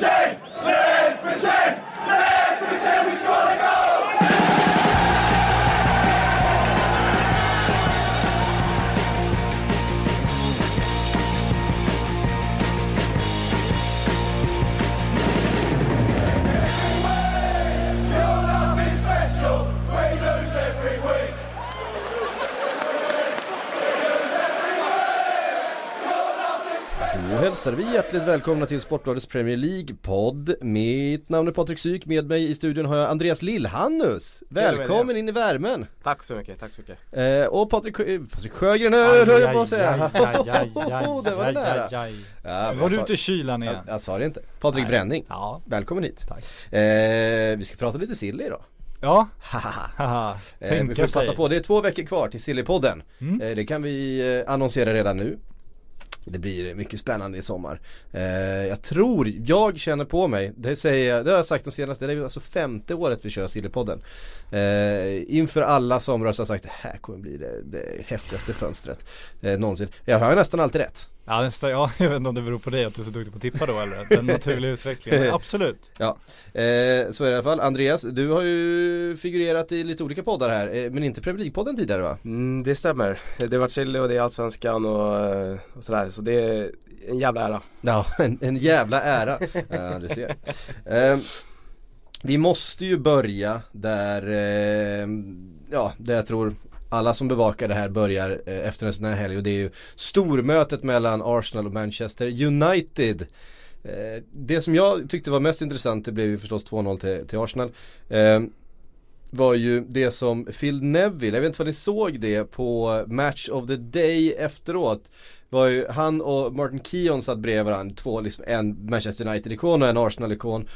Nation! Hjärtligt välkomna till Sportbladets Premier League-podd. Mitt namn är Patrik Syk, med mig i studion har jag Andreas Lillhannus. Välkommen in i värmen! Tack så mycket, tack så mycket. Eh, och Patrik, Sjö- Patrik Sjögren höll jag på att säga. Det var nära. Ja, men Var du ute i kylan igen? jag, jag sa det inte. Patrik. Bränning, Ja. välkommen hit. Tack. Eh, vi ska prata lite silly idag. Ja, Haha. Eh, vi får passa sig. på, det är två veckor kvar till Sillypodden. Mm. Eh, det kan vi eh, annonsera redan nu. Det blir mycket spännande i sommar. Eh, jag tror, jag känner på mig, det säger jag, det har jag sagt de senaste, det är alltså femte året vi kör Sillypodden. Eh, inför alla somrar så har jag sagt det här kommer bli det, det häftigaste fönstret eh, någonsin. Jag har nästan alltid rätt. Ja, nästa, ja, jag vet inte om det beror på dig att du är så duktig på att tippa då eller den naturliga utvecklingen. Absolut. Ja, eh, så är det i alla fall. Andreas, du har ju figurerat i lite olika poddar här, eh, men inte Premier League-podden tidigare va? Mm, det stämmer. Det har varit Chile och det är Allsvenskan och, eh, och sådär. Så det är en jävla ära. Ja, en, en jävla ära. ja, du ser. Eh, vi måste ju börja där, eh, ja, där jag tror alla som bevakar det här börjar eh, efter en sån här helg och det är ju stormötet mellan Arsenal och Manchester United. Eh, det som jag tyckte var mest intressant, det blev ju förstås 2-0 till, till Arsenal. Eh, var ju det som Phil Neville, jag vet inte vad ni såg det på Match of the Day efteråt var ju han och Martin Keon satt bredvid varandra, två liksom, en Manchester United-ikon och en Arsenal-ikon.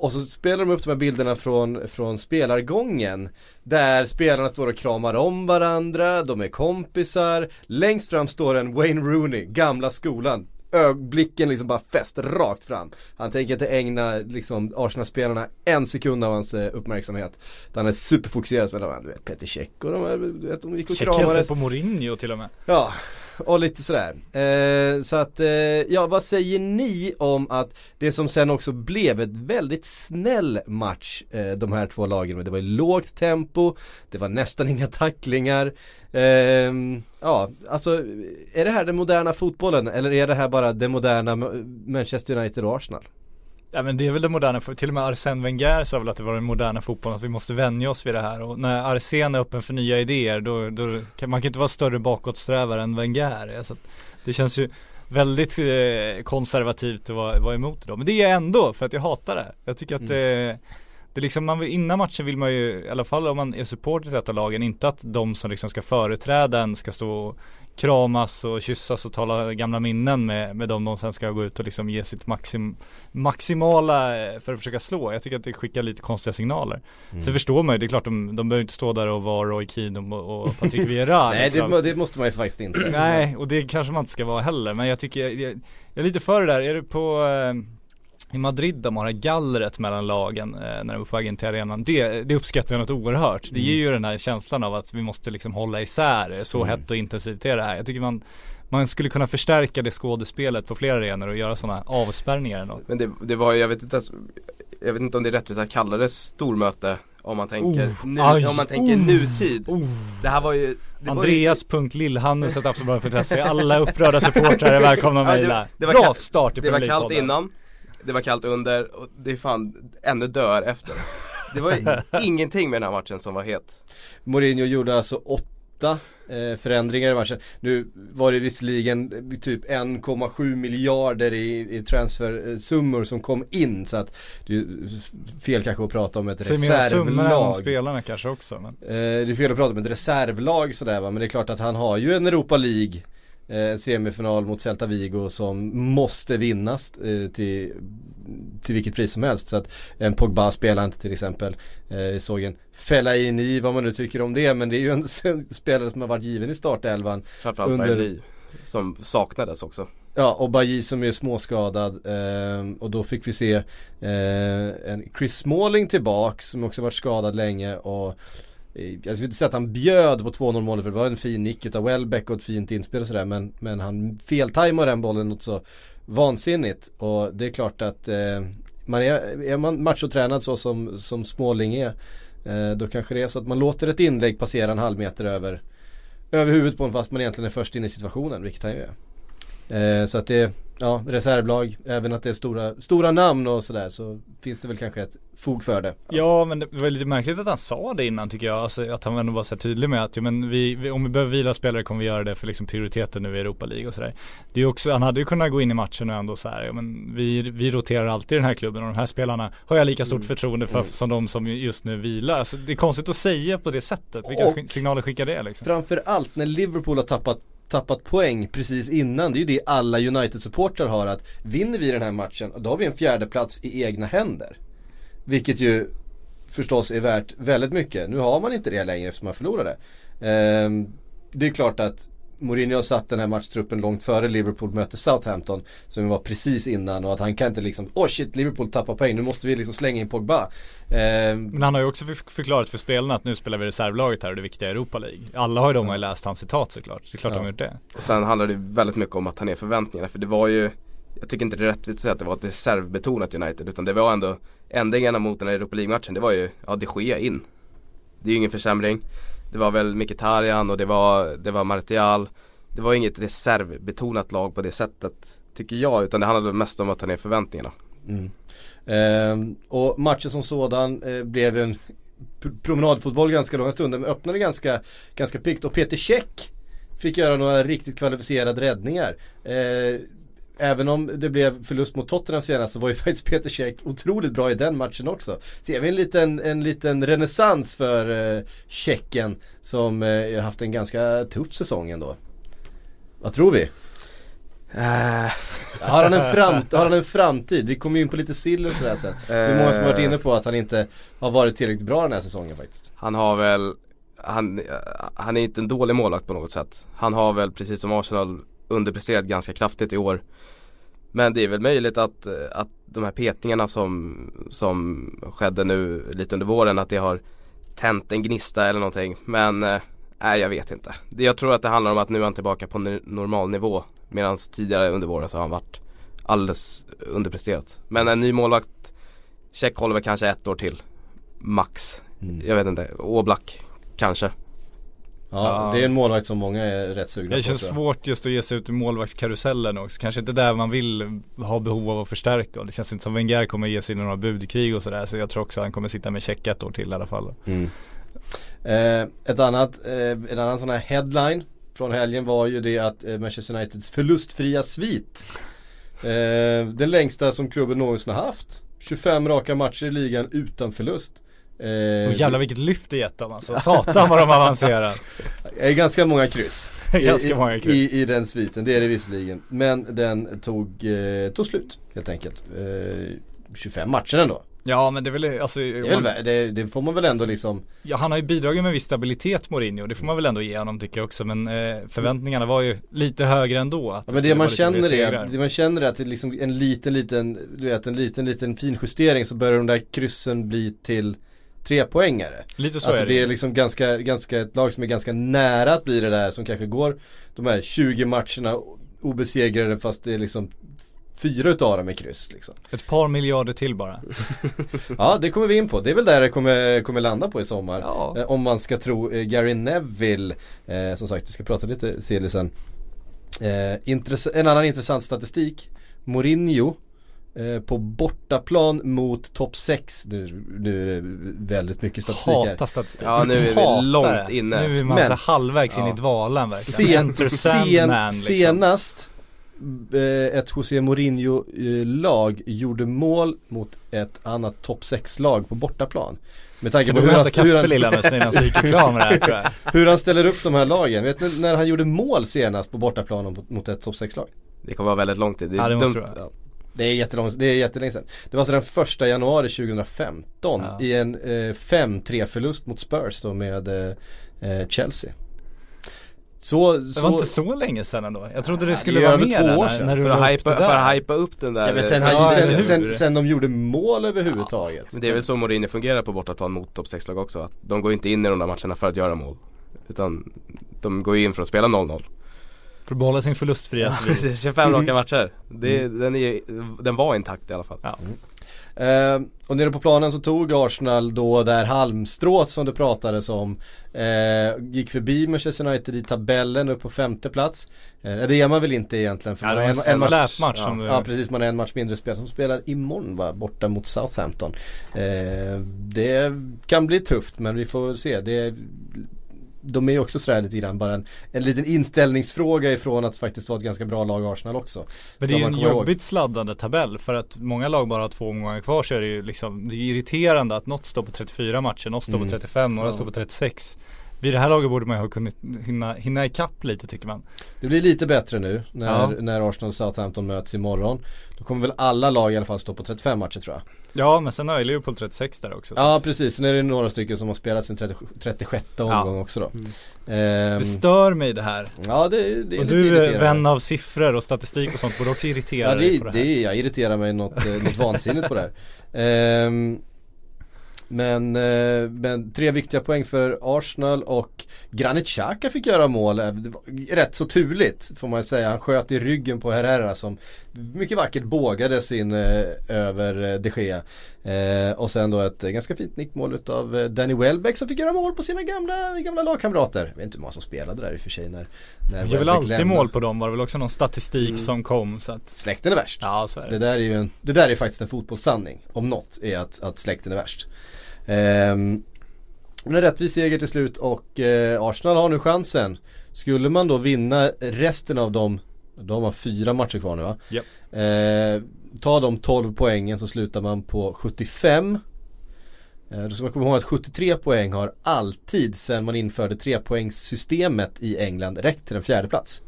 Och så spelar de upp de här bilderna från, från spelargången. Där spelarna står och kramar om varandra, de är kompisar. Längst fram står en Wayne Rooney, gamla skolan. Ö- Blicken liksom bara fäst rakt fram. Han tänker inte ägna liksom Arsenal-spelarna en sekund av hans eh, uppmärksamhet. Han är superfokuserad på dem, du vet Peter Cech och de, här, du vet, de gick och sig kramades. på Mourinho till och med. Ja, och lite sådär. Eh, så att, eh, ja vad säger ni om att det som sen också blev ett väldigt snäll match eh, de här två lagen. Det var ju lågt tempo, det var nästan inga tacklingar. Eh, ja, alltså är det här den moderna fotbollen eller är det här bara det moderna Manchester United och Arsenal? Ja men det är väl det moderna, till och med Arsène Wenger sa väl att det var den moderna fotbollen, att vi måste vänja oss vid det här och när Arsène är öppen för nya idéer då, då kan man kan inte vara större bakåtsträvare än Wenger är. Så att det känns ju väldigt eh, konservativt att vara, vara emot det då. Men det är jag ändå, för att jag hatar det. Jag tycker att det det är liksom, man innan matchen vill man ju, i alla fall om man är supporter till ett av lagen, inte att de som liksom ska företräda en ska stå och kramas och kyssas och tala gamla minnen med, med dem de sen ska gå ut och liksom ge sitt maxim, maximala eh, för att försöka slå. Jag tycker att det skickar lite konstiga signaler. Sen förstår man ju, det är klart de, de behöver inte stå där och vara Roy Keane och, och Patrick Vieira Nej liksom. det, det måste man ju faktiskt inte. Nej, och det kanske man inte ska vara heller. Men jag tycker, jag, jag är lite för det där. Är du på eh, i Madrid de har det här gallret mellan lagen eh, när de är på väg in till arenan. Det, det uppskattar jag något oerhört. Det ger ju den här känslan av att vi måste liksom hålla isär. Så Mm. hett och intensivt är det här. Jag tycker man man skulle kunna förstärka det skådespelet på flera arenor och göra sådana avspärrningar något. Men det, det var ju, jag vet inte ens, jag vet inte om det är rättvist att kalla det stormöte om man tänker, Oh, nu, aj, om man tänker oh, nutid. oh. Det här var ju det var Andreas.lillhannus att Aftonbladet.se Alla upprörda supportrar är välkomna att mejla. Bra start i det var kallt innan, det var kallt under och det är fan ännu dör efter. Det var ju ingenting med den här matchen som var het. Mourinho gjorde alltså åtta eh, förändringar i matchen. Nu var det visserligen typ 1,7 miljarder i, i transfersummor som kom in så att det är fel kanske att prata om ett Säg mer än reservlag. spelarna kanske också men. Eh, det är fel att prata om ett reservlag sådär va, men det är klart att han har ju en Europa League En semifinal mot Celta Vigo som måste vinnas eh, till, till vilket pris som helst. Så att en Pogba spelar inte till exempel. Eh, jag såg en Fellaini, vad man nu tycker om det, men det är ju en spelare som har varit given i startelvan. Framförallt Under- Berli som saknades också. Ja, och Bailly som är småskadad eh, och då fick vi se eh, en Chris Smalling tillbaks som också varit skadad länge och eh, Eh, jag vill inte säga att han bjöd på 2-0 målet för det var en fin nick utav Welbeck och ett fint inspel och sådär men, men han feltajmade den bollen något så vansinnigt och det är klart att eh, man är, är man machotränad så som, som Småling är eh, Då kanske det är så att man låter ett inlägg passera en halv meter över Över huvudet på en fast man egentligen är först in i situationen, vilket han ju är. Eh, så att det ja, reservlag, även att det är stora, stora namn och sådär så finns det väl kanske ett fog för det. Alltså. Ja men det var lite märkligt att han sa det innan tycker jag. Alltså, att han ändå var så tydlig med att ja, men vi, vi, om vi behöver vila spelare kommer vi göra det för liksom prioriteten nu i Europa League och sådär. Det är också, han hade ju kunnat gå in i matchen och ändå så här, ja, men vi, vi roterar alltid i den här klubben och de här spelarna har jag lika stort mm. förtroende för mm. som de som just nu vilar. Alltså, det är konstigt att säga på det sättet. Vilka och signaler skickar det liksom? Framförallt när Liverpool har tappat tappat poäng precis innan. Det är ju det alla United-supportrar har att vinner vi den här matchen, då har vi en fjärde plats i egna händer. Vilket ju förstås är värt väldigt mycket. Nu har man inte det längre eftersom man förlorade. Ehm, det är klart att Mourinho har satt den här matchtruppen långt före Liverpool möter Southampton. Som var precis innan och att han kan inte liksom, åh oh shit Liverpool tappar poäng, nu måste vi liksom slänga in Pogba. Eh, Men han har ju också förklarat för spelarna att nu spelar vi reservlaget här och det viktiga är Europa League. Alla har ju de har ju läst hans citat såklart, det är klart ja. de har gjort det. Och sen handlar det väldigt mycket om att ta ner förväntningarna för det var ju jag tycker inte det är rättvist att säga att det var ett reservbetonat United utan det var ändå ändringarna mot den här Europa League-matchen det var ju, ja de Gea in. Det är ju ingen försämring. Det var väl Mkhitaryan och det var, det var Martial. Det var inget reservbetonat lag på det sättet tycker jag utan det handlade mest om att ta ner förväntningarna. Mm. Eh, och matchen som sådan eh, blev en promenadfotboll ganska långa stunder men öppnade ganska, ganska piggt och Peter Käck fick göra några riktigt kvalificerade räddningar. Eh, Även om det blev förlust mot Tottenham senast så var ju faktiskt Peter Käck otroligt bra i den matchen också. Ser vi en liten, en liten renässans för eh, Tjecken som eh, haft en ganska tuff säsong ändå. Vad tror vi? Uh. Har, han en framt, har han en framtid? Vi kommer ju in på lite sill och sådär sen. Det är många som har varit inne på att han inte har varit tillräckligt bra den här säsongen faktiskt. Han har väl, han, han är inte en dålig målvakt på något sätt. Han har väl precis som Arsenal underpresterat ganska kraftigt i år. Men det är väl möjligt att, att de här petningarna som, som skedde nu lite under våren att det har tänt en gnista eller någonting. Men eh, nej jag vet inte. Jag tror att det handlar om att nu är han tillbaka på normal nivå. Medan tidigare under våren så har han varit alldeles underpresterat. Men en ny målvakt, Check håller väl kanske ett år till. Max. Mm. Jag vet inte. Oblak kanske. Ja, det är en målvakt som många är rätt sugna på. Det känns svårt just att ge sig ut i målvaktskarusellen också. Kanske inte där man vill ha behov av att förstärka. Det känns inte som Wenger kommer ge sig in i några budkrig och sådär. Så jag tror också att han kommer sitta med check ett år till i alla fall. Mm. Eh, ett annat, eh, en annan sån här headline från helgen var ju det att eh, Manchester Uniteds förlustfria svit. Eh, den längsta som klubben någonsin har haft. 25 raka matcher i ligan utan förlust. Eh, och jävlar vilket lyft det gett dem alltså. Satan vad de avancerat. Ganska många kryss. ganska många kryss. I, I, den sviten, det är det visserligen. Men den tog, eh, tog slut helt enkelt. Eh, 25 matcher ändå. Ja men det är väl, alltså, det, är väl, det, det, får man väl ändå liksom Ja han har ju bidragit med viss stabilitet Mourinho, det får man väl ändå ge honom tycker jag också men eh, förväntningarna var ju lite högre ändå att ja, men det man känner är, det man känner är att det är liksom en liten liten, du vet en liten liten finjustering så börjar de där kryssen bli till trepoängare. Lite så alltså är det. det är liksom ganska, ganska, ett lag som är ganska nära att bli det där som kanske går de här 20 matcherna obesegrade fast det är liksom fyra utav dem är kryss liksom. Ett par miljarder till bara. ja det kommer vi in på. Det är väl där det kommer, kommer landa på i sommar. Ja. Eh, om man ska tro eh, Gary Neville. Eh, som sagt vi ska prata lite Celi sen. Eh, en annan intressant statistik. Mourinho på bortaplan mot topp 6. Nu, nu är det väldigt mycket statistik här. Hatar statistik. Ja nu är vi långt inne. Nu är man Men, så halvvägs ja. in i dvalan verkligen. Sen, sen, man, liksom. Senast eh, ett José Mourinho-lag gjorde mål mot ett annat topp 6-lag på bortaplan. Med tanke på hur han, hur, han, lilla här, hur han ställer upp de här lagen. Vet ni när han gjorde mål senast på bortaplan mot ett topp 6-lag? Det kommer vara väldigt lång tid. Det är ja, det dumt. Det är jättelångt, det är jättelänge sedan. Det var alltså den första januari 2015 ja. i en eh, 5-3 förlust mot Spurs då med eh, eh Chelsea. Så, det så... var inte så länge sedan ändå. Jag trodde det skulle vara mer två år sedan. När, när för, att hypa, för att hypa upp den där ja, men sen, ja, sen, sen, sen, de gjorde mål överhuvudtaget. Ja, men det är väl så Mourinho fungerar på bortaplan mot topp 6-lag också. Att de går inte in i de där matcherna för att göra mål. Utan de går in för att spela 0-0. För att behålla sin förlustfria Ja, precis, 25 raka matcher. Det, den, är, den var intakt i alla fall. Ja. Eh, och nere på planen så tog Arsenal då där halmstrået som det pratades om. Eh, gick förbi Manchester United i tabellen upp på femte plats. Eh, det är man väl inte egentligen för Ja, man har en, en en match, som Ja precis, man har en match mindre spel som spelar imorgon va, borta mot Southampton. Eh, det kan bli tufft men vi får se. Det, de är ju också sådär lite grann bara en, en liten inställningsfråga ifrån att faktiskt vara ett ganska bra lag Arsenal också. Men det är ju en komma ihåg. jobbigt sladdande tabell för att många lag bara har två omgångar kvar så är det ju liksom Det är irriterande att något står på 34 matcher, något står Mm. på 35, några Ja. står på 36 Vid det här laget borde man ju ha kunnat hinna, hinna ikapp lite tycker man Det blir lite bättre nu när, Ja. när Arsenal och Southampton möts imorgon. Då kommer väl alla lag i alla fall stå på 35 matcher tror jag. Ja men sen har ju Liverpool 36 där också så Ja precis, sen är det några stycken som har spelat sin 30, 36 omgång också då. Mm. Ehm, Det stör mig det här ja det, det är Och du är vän av siffror och statistik och sånt borde också irritera Ja dig det, på det det, här är- jag irriterar mig något, eh, något vansinnigt på det här. Ehm, men, eh, men tre viktiga poäng för Arsenal och Granit Xhaka fick göra mål. Eh, Det var rätt så turligt får man säga. Han sköt i ryggen på Herrera som mycket vackert bågade sin eh, över eh, de Gea. Eh, och sen då ett ganska fint nickmål utav Danny Welbeck som fick göra mål på sina gamla, gamla lagkamrater. Jag vet inte hur många som spelade där i och för sig när, när Jag väl alltid lämnade. mål på dem var det väl också någon statistik Mm. som kom så att Släkten är värst. Ja så är Det det där är ju en, det där är faktiskt en fotbollssanning. Om något är att, att släkten är värst. Ehm, men en rättvis seger till slut och eh, Arsenal har nu chansen. Skulle man då vinna resten av de, de har fyra matcher kvar nu va? Japp. Eh, ta de 12 poängen så slutar man på 75. Eh, då ska man komma ihåg att 73 poäng har alltid sedan man införde trepoängssystemet i England räckt till en fjärde plats.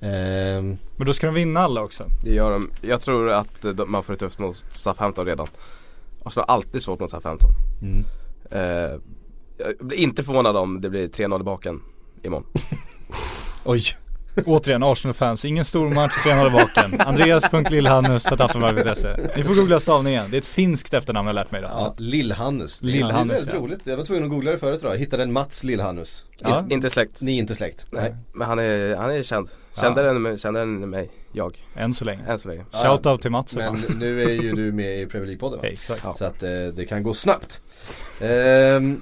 Ehm, Men då ska de vinna alla också Det gör de. Jag tror att eh, de, man får det tufft mot Southampton redan. Arsenal har alltid svårt mot Southampton. mm. Eh, jag blir inte förvånad om det blir 3-0 i baken imorgon. Oj. Återigen Arsenal-fans, ingen stor match, tränare baken Andreas.lillhannus Aftonbladet.se Ni får googla stavningen, det är ett finskt efternamn jag lärt mig idag Ja, så. Lill-Hannus. Det är- Lill-Hannus, Det är väldigt ja. roligt. Jag var tvungen att googla det förut idag. Jag hittade en Mats Lill-Hannus. Ja. In, inte släkt. Ni är inte släkt? Nej. Men han är, han är känd. Ja. Kändare än, kändare än mig, jag, Än så länge än så länge. Ja. Shoutout till Mats Men nu är ju du med i Premier League-podden va? Exakt Så att eh, det kan gå snabbt. Ehm,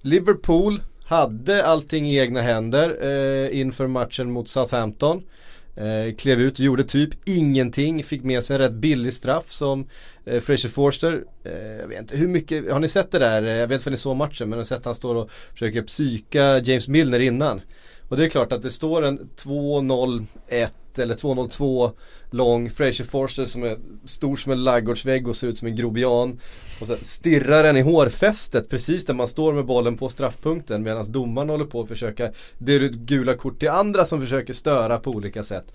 Liverpool hade allting i egna händer eh, inför matchen mot Southampton. Eh, klev ut och gjorde typ ingenting. Fick med sig en rätt billig straff som eh, Fraser Forster. Eh, jag vet inte hur mycket, har ni sett det där? Eh, jag vet inte om ni såg matchen men har sett att han står och försöker psyka James Milner innan. Och det är klart att det står en 2-0-1 eller 2,02 lång Fraser Forster som är stor som en laggårdsvägg och ser ut som en grobian. Och sen stirrar den i hårfästet precis där man står med bollen på straffpunkten medan domaren håller på att försöka dela ut gula kort till andra som försöker störa på olika sätt.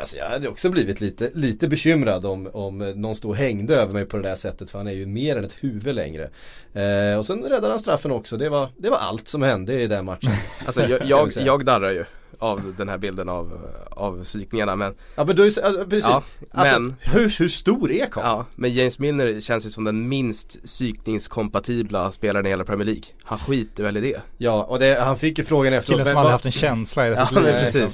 Alltså jag hade också blivit lite, lite bekymrad om, om någon stod och hängde över mig på det där sättet för han är ju mer än ett huvud längre. Eh, och sen räddade han straffen också, det var, det var allt som hände i den matchen. Alltså jag, jag, jag darrar ju av den här bilden av, av psykningarna men, Ja men är, alltså, precis. Ja, alltså, men- hur, hur stor är karln? ja, men James Milner känns ju som den minst psykningskompatibla spelaren i hela Premier League. Han skiter väl i det. Ja och det, han fick ju frågan efteråt. Killen som aldrig haft en känsla i Ja, sitt liv men liksom.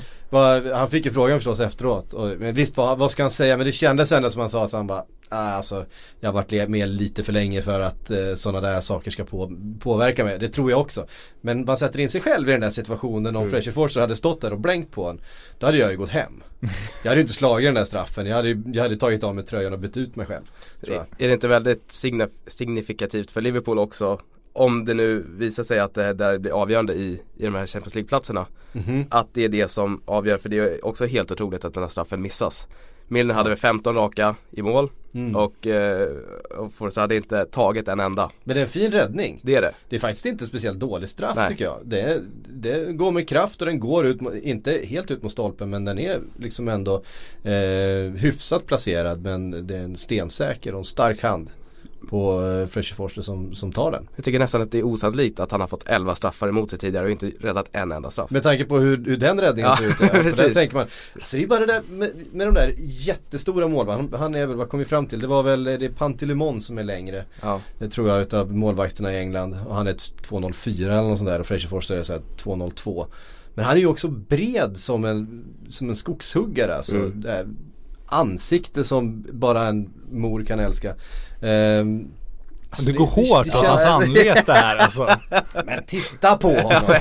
Han fick ju frågan förstås efteråt. Och, men visst vad, vad ska han säga? Men det kändes ändå som han sa så han bara ah, alltså, Jag har varit med lite för länge för att eh, sådana där saker ska på, påverka mig. Det tror jag också. Men man sätter in sig själv i den där situationen. Om Mm. Fraser Forster hade stått där och blänkt på en. Då hade jag ju gått hem. Jag hade ju inte slagit den där straffen. Jag hade, jag hade tagit av mig tröjan och bytt ut mig själv. Jag. Är det inte väldigt signif- signifikativt för Liverpool också om det nu visar sig att det där blir avgörande i, i de här Champions League-platserna Mhm. Att det är det som avgör för det är också helt otroligt att den här straffen missas Milner hade väl 15 raka i mål Mm. och, eh, och Forza hade inte tagit en enda Men det är en fin räddning. Det är det Det är faktiskt inte speciellt dålig straff Nej. tycker jag. Det, det går med kraft och den går ut, inte helt ut mot stolpen men den är liksom ändå eh, hyfsat placerad men det är en stensäker och en stark hand på eh, Fraser Forster som, som tar den. Jag tycker nästan att det är osannolikt att han har fått 11 straffar emot sig tidigare och inte räddat en enda straff Med tanke på hur, hur den räddningen Ja, ser ut. Ja, där tänker man, alltså det är bara det där med, med de där jättestora målvakterna. Han, han är väl, vad kom vi fram till? Det var väl, det är Pantilimon som är längre. Ja, Det tror jag utav målvakterna i England. Och han är 2.04 eller något sånt där och Fraser Forster är så här 2.02. Men han är ju också bred som en, som en skogshuggare alltså. Mm. Ansikte som bara en mor kan älska. Ehm, alltså det går det- hårt det åt hans anlete här alltså. Men titta på honom!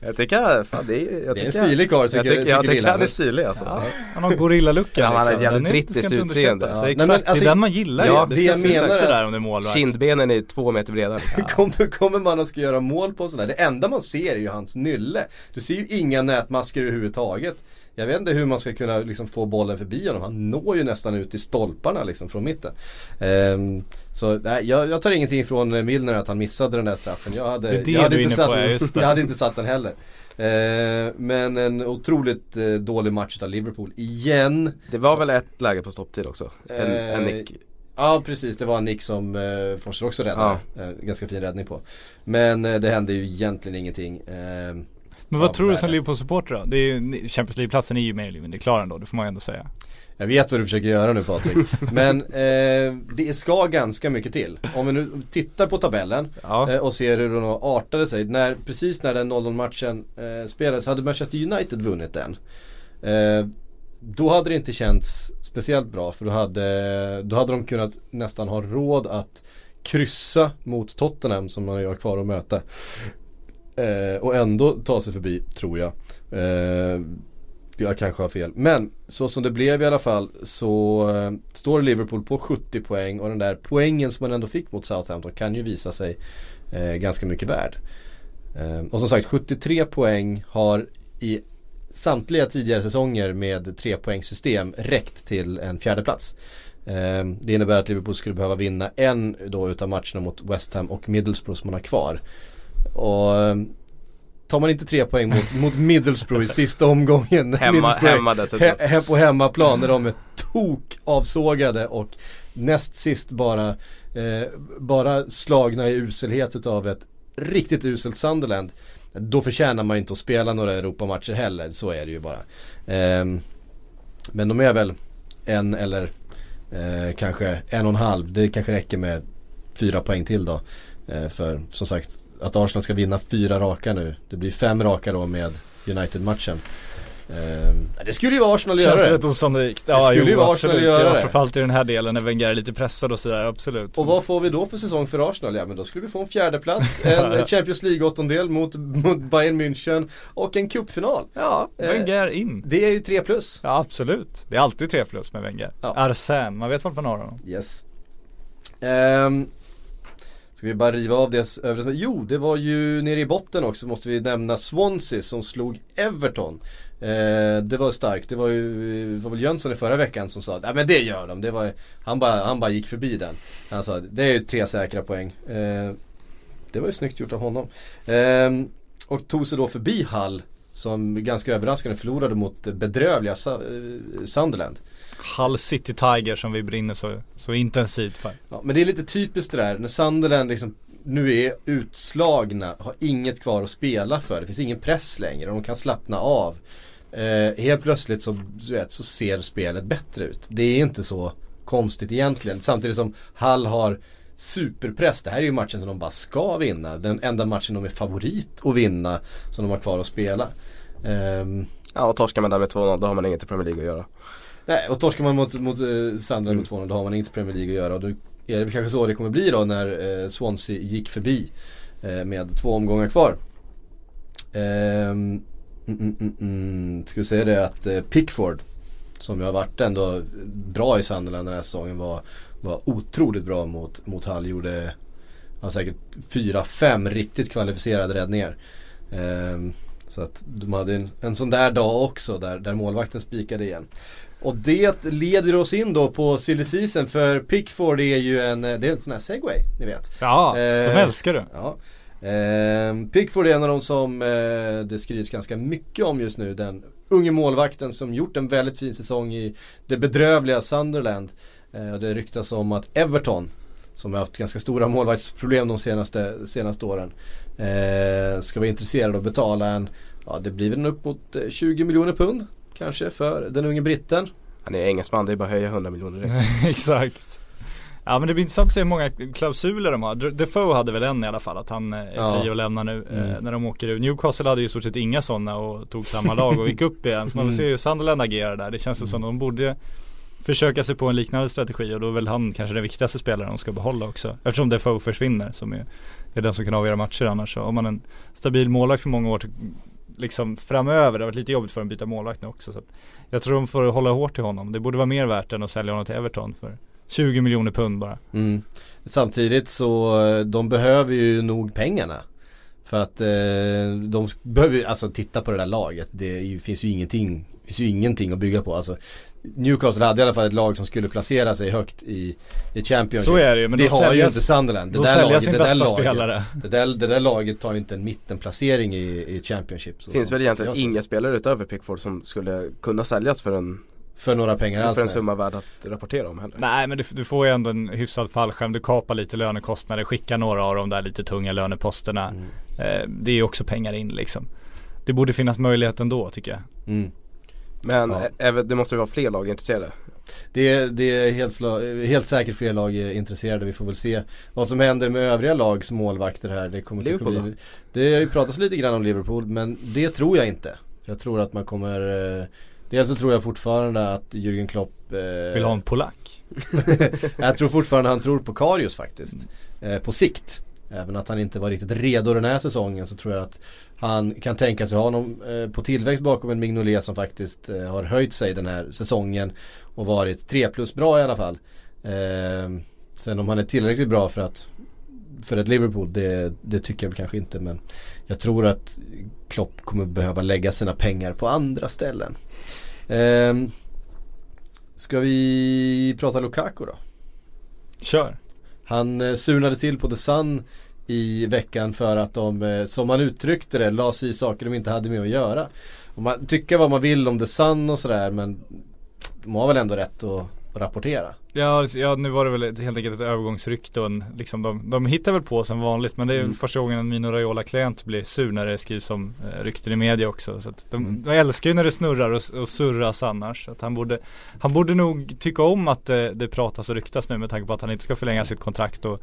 Jag tycker, fan det är, jag Det är en tycker, stilig karl jag tycker, tycker, jag tycker han är stilig alltså. Ja, han har gorillalucken Ja, han har liksom. ett jävligt brittiskt utseende. Ja. Exakt, Nej, men alltså- det är den man gillar Ja, ju. det Det ska jag se menar är sådär om det är målvakt. Kindbenen är två meter breda liksom. Kommer, kommer man att ska göra mål på sådär? Det enda man ser är ju hans nylle. Du ser ju inga nätmasker överhuvudtaget. Jag vet inte hur man ska kunna liksom få bollen förbi honom. Han når ju nästan ut i stolparna liksom från mitten. Ehm, så nej, jag, jag tar ingenting ifrån eh, Milner att han missade den där straffen. Jag hade, Det är det jag hade du inte satt, på, ja, jag hade inte satt den heller. Ehm, men en otroligt eh, dålig match av Liverpool igen. Det var väl ett läge på stopptid också? En, Eh, en nick. Ja precis, det var en nick som eh, Forster också räddade. Eh, ganska fin räddning på. Men eh, det hände ju egentligen ingenting. Men vad tror du som. Liverpool-supporter då? Det är ju, Champions League-platsen är ju mer eller mindre klar ändå, det får man ju ändå säga. jag vet vad du försöker göra nu Patrik. Men eh, det ska ganska mycket till. Om vi nu tittar på tabellen Ja. eh, och ser hur den artade sig. När, precis när den 0-0 matchen eh, spelades hade Manchester United vunnit den. Eh, då hade det inte känts speciellt bra för då hade, då hade de kunnat nästan ha råd att kryssa mot Tottenham som man har kvar att möta. Eh, och ändå ta sig förbi tror jag. Eh, jag kanske har fel. Men så som det blev i alla fall så eh, står Liverpool på 70 poäng och den där poängen som man ändå fick mot Southampton kan ju visa sig eh, ganska mycket värd. Eh, och som sagt 73 poäng har i samtliga tidigare säsonger med trepoängssystem räckt till en fjärde plats. Eh, det innebär att Liverpool skulle behöva vinna en då utav matcherna mot West Ham och Middlesbrough som man har kvar. Och eh, tar man inte tre poäng mot, mot Middlesbrough i sista omgången. Hemma, hemma dessutom. he, he, på hemmaplan när de är tok avsågade och näst sist bara, eh, bara slagna i uselhet utav ett riktigt uselt Sunderland. Då förtjänar man ju inte att spela några Europamatcher heller, så är det ju bara. Ehm, men de är väl en eller eh, kanske en och en halv. Det kanske räcker med fyra poäng till då. Eh, för som sagt att Arsenal ska vinna fyra raka nu. Det blir fem raka då med United-matchen. Eh, det skulle ju vara Arsenal att Känns göra det. rätt osannolikt. Det Ja, skulle ju jo, vara Arsenal att göra ja, det. framförallt i den här delen när Wenger är lite pressad och sådär, absolut. Och vad får vi då för säsong för Arsenal? Ja men då skulle vi få en fjärde plats en Champions League-åttondel mot, mot Bayern München och en cupfinal. Ja, Eh, Wenger in. Det är ju tre plus. Ja, absolut. Det är alltid tre plus med Wenger. Ja. Arsène, man vet vart man har honom. Yes. Ehm, ska vi bara riva av det övriga? Jo, det var ju nere i botten också måste vi nämna Swansea som slog Everton. Eh, det var starkt. Det var ju eh, det var väl Jönsson i förra veckan som sa att "Nej, men det gör de. Det var, han, bara, han bara gick förbi den. Han sa det är ju tre säkra poäng. Eh, det var ju snyggt gjort av honom. Eh, och tog sig då förbi Hall som ganska överraskande förlorade mot bedrövliga eh, Sunderland. Hull City Tiger som vi brinner så, så intensivt för. Ja, men det är lite typiskt det där när Sunderland liksom nu är utslagna, har inget kvar att spela för. Det finns ingen press längre och de kan slappna av. Eh, helt plötsligt så, vet, så ser spelet bättre ut. Det är inte så konstigt egentligen. Samtidigt som Hall har superpress. Det här är ju matchen som de bara ska vinna. Den enda matchen de är favorit att vinna som de har kvar att spela. Ehm, Ja och torskar man där med 2-0 då har man inget i Premier League att göra. Nej, och torskar man mot, mot eh, Sunderland med 2-0 då har man inte Premier League att göra. Och då är det kanske så det kommer bli då när eh, Swansea gick förbi eh, med två omgångar kvar. Ehm, mm, mm, mm, mm. Ska vi säga det att eh, Pickford som ju har varit ändå bra i Sunderland den här säsongen var, var otroligt bra mot, mot Hull. Gjorde ja, säkert fyra, fem riktigt kvalificerade räddningar. Ehm, så att de hade en, en sån där dag också där, där målvakten spikade igen. Och det leder oss in då på silly season för Pickford är ju en, det är en sån här segway, ni vet. Ja, de Eh, älskar du. Ja. Ehm, Pickford är en av de som eh, det skrivs ganska mycket om just nu. Den unge målvakten som gjort en väldigt fin säsong i det bedrövliga Sunderland. Eh, det ryktas om att Everton, som har haft ganska stora målvaktsproblem de senaste, senaste åren, eh, ska vara intresserade av att betala en, ja det blir väl upp mot eh, 20 miljoner pund kanske för den unge britten. Han är engelsman, det är bara att höja 100 miljoner direkt. Exakt. Ja men det blir intressant att se hur många klausuler de har. Defoe hade väl en i alla fall att han är Ja. fri att lämna nu Mm. eh, när de åker ut. Newcastle hade ju i stort sett inga sådana och tog samma lag och gick upp igen. Så man vill Mm. se hur Sunderland agerar där. Det känns ju som de borde försöka sig på en liknande strategi och då är väl han kanske den viktigaste spelaren de ska behålla också. Eftersom Defoe försvinner som är, är den som kan avgöra matcher annars. Så om man en stabil målvakt för många år liksom framöver, det har varit lite jobbigt för dem att byta målvakt nu också. Så att jag tror de får hålla hårt till honom. Det borde vara mer värt än att sälja honom till Everton för 20 miljoner pund bara. Mm. Samtidigt så, eh, de behöver ju nog pengarna. För att eh, de behöver ju, alltså titta på det där laget. Det ju, finns ju ingenting, finns ju ingenting att bygga på. Alltså, Newcastle hade i alla fall ett lag som skulle placera sig högt i, i Championship. Så är det ju, men det har ju säljer, inte Sunderland. Det då där laget, sin det där bästa laget, spelare. Det där, det där laget tar ju inte en mittenplacering i, i Championship. Så Det finns som väl egentligen inga spelare utöver Pickford som skulle kunna säljas för en, För några pengar alls. för en summa värd att rapportera om heller. Nej men du, du får ju ändå en hyfsad fallskärm. Du kapar lite lönekostnader, skickar några av de där lite tunga löneposterna. Mm. Eh, det är ju också pengar in liksom. Det borde finnas möjlighet ändå tycker jag. Mm. Men Ja. även, det måste ju vara fler lag intresserade. Det, är- det är helt, sla- helt säkert fler lag är intresserade. Vi får väl se vad som händer med övriga lags målvakter här. Det kommer Liverpool bli, Det har ju pratats lite grann om Liverpool men det tror jag inte. Jag tror att man kommer eh, Dels så tror jag fortfarande att Jürgen Klopp eh, Vill ha en polack. Jag tror fortfarande han tror på Karius faktiskt. Eh, på sikt. Även att han inte var riktigt redo den här säsongen så tror jag att han kan tänka sig ha honom eh, på tillväxt bakom en Mignolet som faktiskt eh, har höjt sig den här säsongen. Och varit 3 plus bra i alla fall. Eh, sen om han är tillräckligt bra för att för ett Liverpool, det, det tycker jag väl kanske inte men jag tror att Klopp kommer behöva lägga sina pengar på andra ställen. Eh, ska vi prata Lukaku då? Kör. Han eh, surnade till på The Sun i veckan för att de, eh, som han uttryckte det, la sig i saker de inte hade med att göra. Och man tycker vad man vill om The Sun och sådär men de har väl ändå rätt att, rapportera. Ja, ja nu var det väl helt enkelt ett övergångsrykte och en, liksom de, de hittar väl på som vanligt men det är Mm. första gången en Mino Raiola-klient blir sur när det skrivs om eh, rykten i media också. Så de, Mm. de älskar ju när det snurrar och, och surras annars. Så att han, borde, han borde nog tycka om att det, det pratas och ryktas nu med tanke på att han inte ska förlänga sitt kontrakt och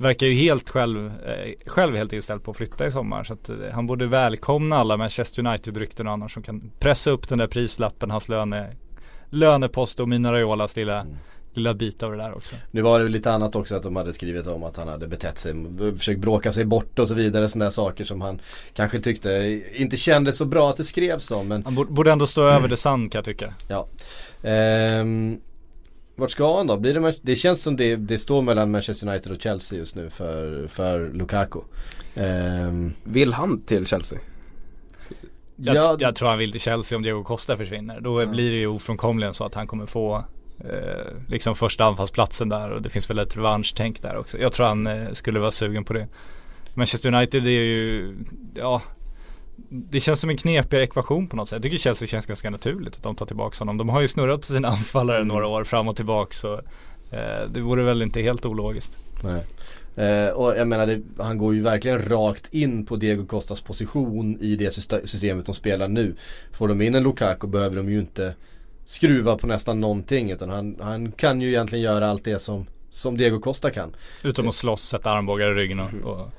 verkar ju helt själv, eh, själv helt inställd på att flytta i sommar. Så att eh, han borde välkomna alla Manchester United-rykten och annars som kan pressa upp den där prislappen, hans löne, lönepost och Mino Raiolas lilla Mm. lilla bit av det där också. Nu var det väl lite annat också att de hade skrivit om att han hade betett sig, försökt bråka sig bort och så vidare. Sådana där saker som han kanske tyckte inte kändes så bra att det skrevs om. Men Han borde, ändå stå över det sann kan jag tycka. Ehm, vart ska han då? Blir det, det känns som det, det står mellan Manchester United och Chelsea just nu för, för Lukaku. Ehm, Vill han till Chelsea? Jag, ja, jag tror han vill till Chelsea om Diego Costa försvinner. Då Ja. blir det ju ofrånkomligen så att han kommer få eh, liksom första anfallsplatsen där och det finns väl ett revanschtänk där också. Jag tror han eh, skulle vara sugen på det. Manchester United är ju, ja det känns som en knepigare ekvation på något sätt. Jag tycker Chelsea känns ganska naturligt att de tar tillbaka honom. De har ju snurrat på sina anfallare Mm. några år fram och tillbaka så eh, det vore väl inte helt ologiskt. nej. Eh, och jag menar, det, han går ju verkligen rakt in på Diego Costas position i det syste- systemet de spelar nu. Får de in en Lukaku behöver de ju inte skruva på nästan någonting utan han, han kan ju egentligen göra allt det som, som Diego Costa kan. Utom att slåss, sätta armbågar i ryggen och, och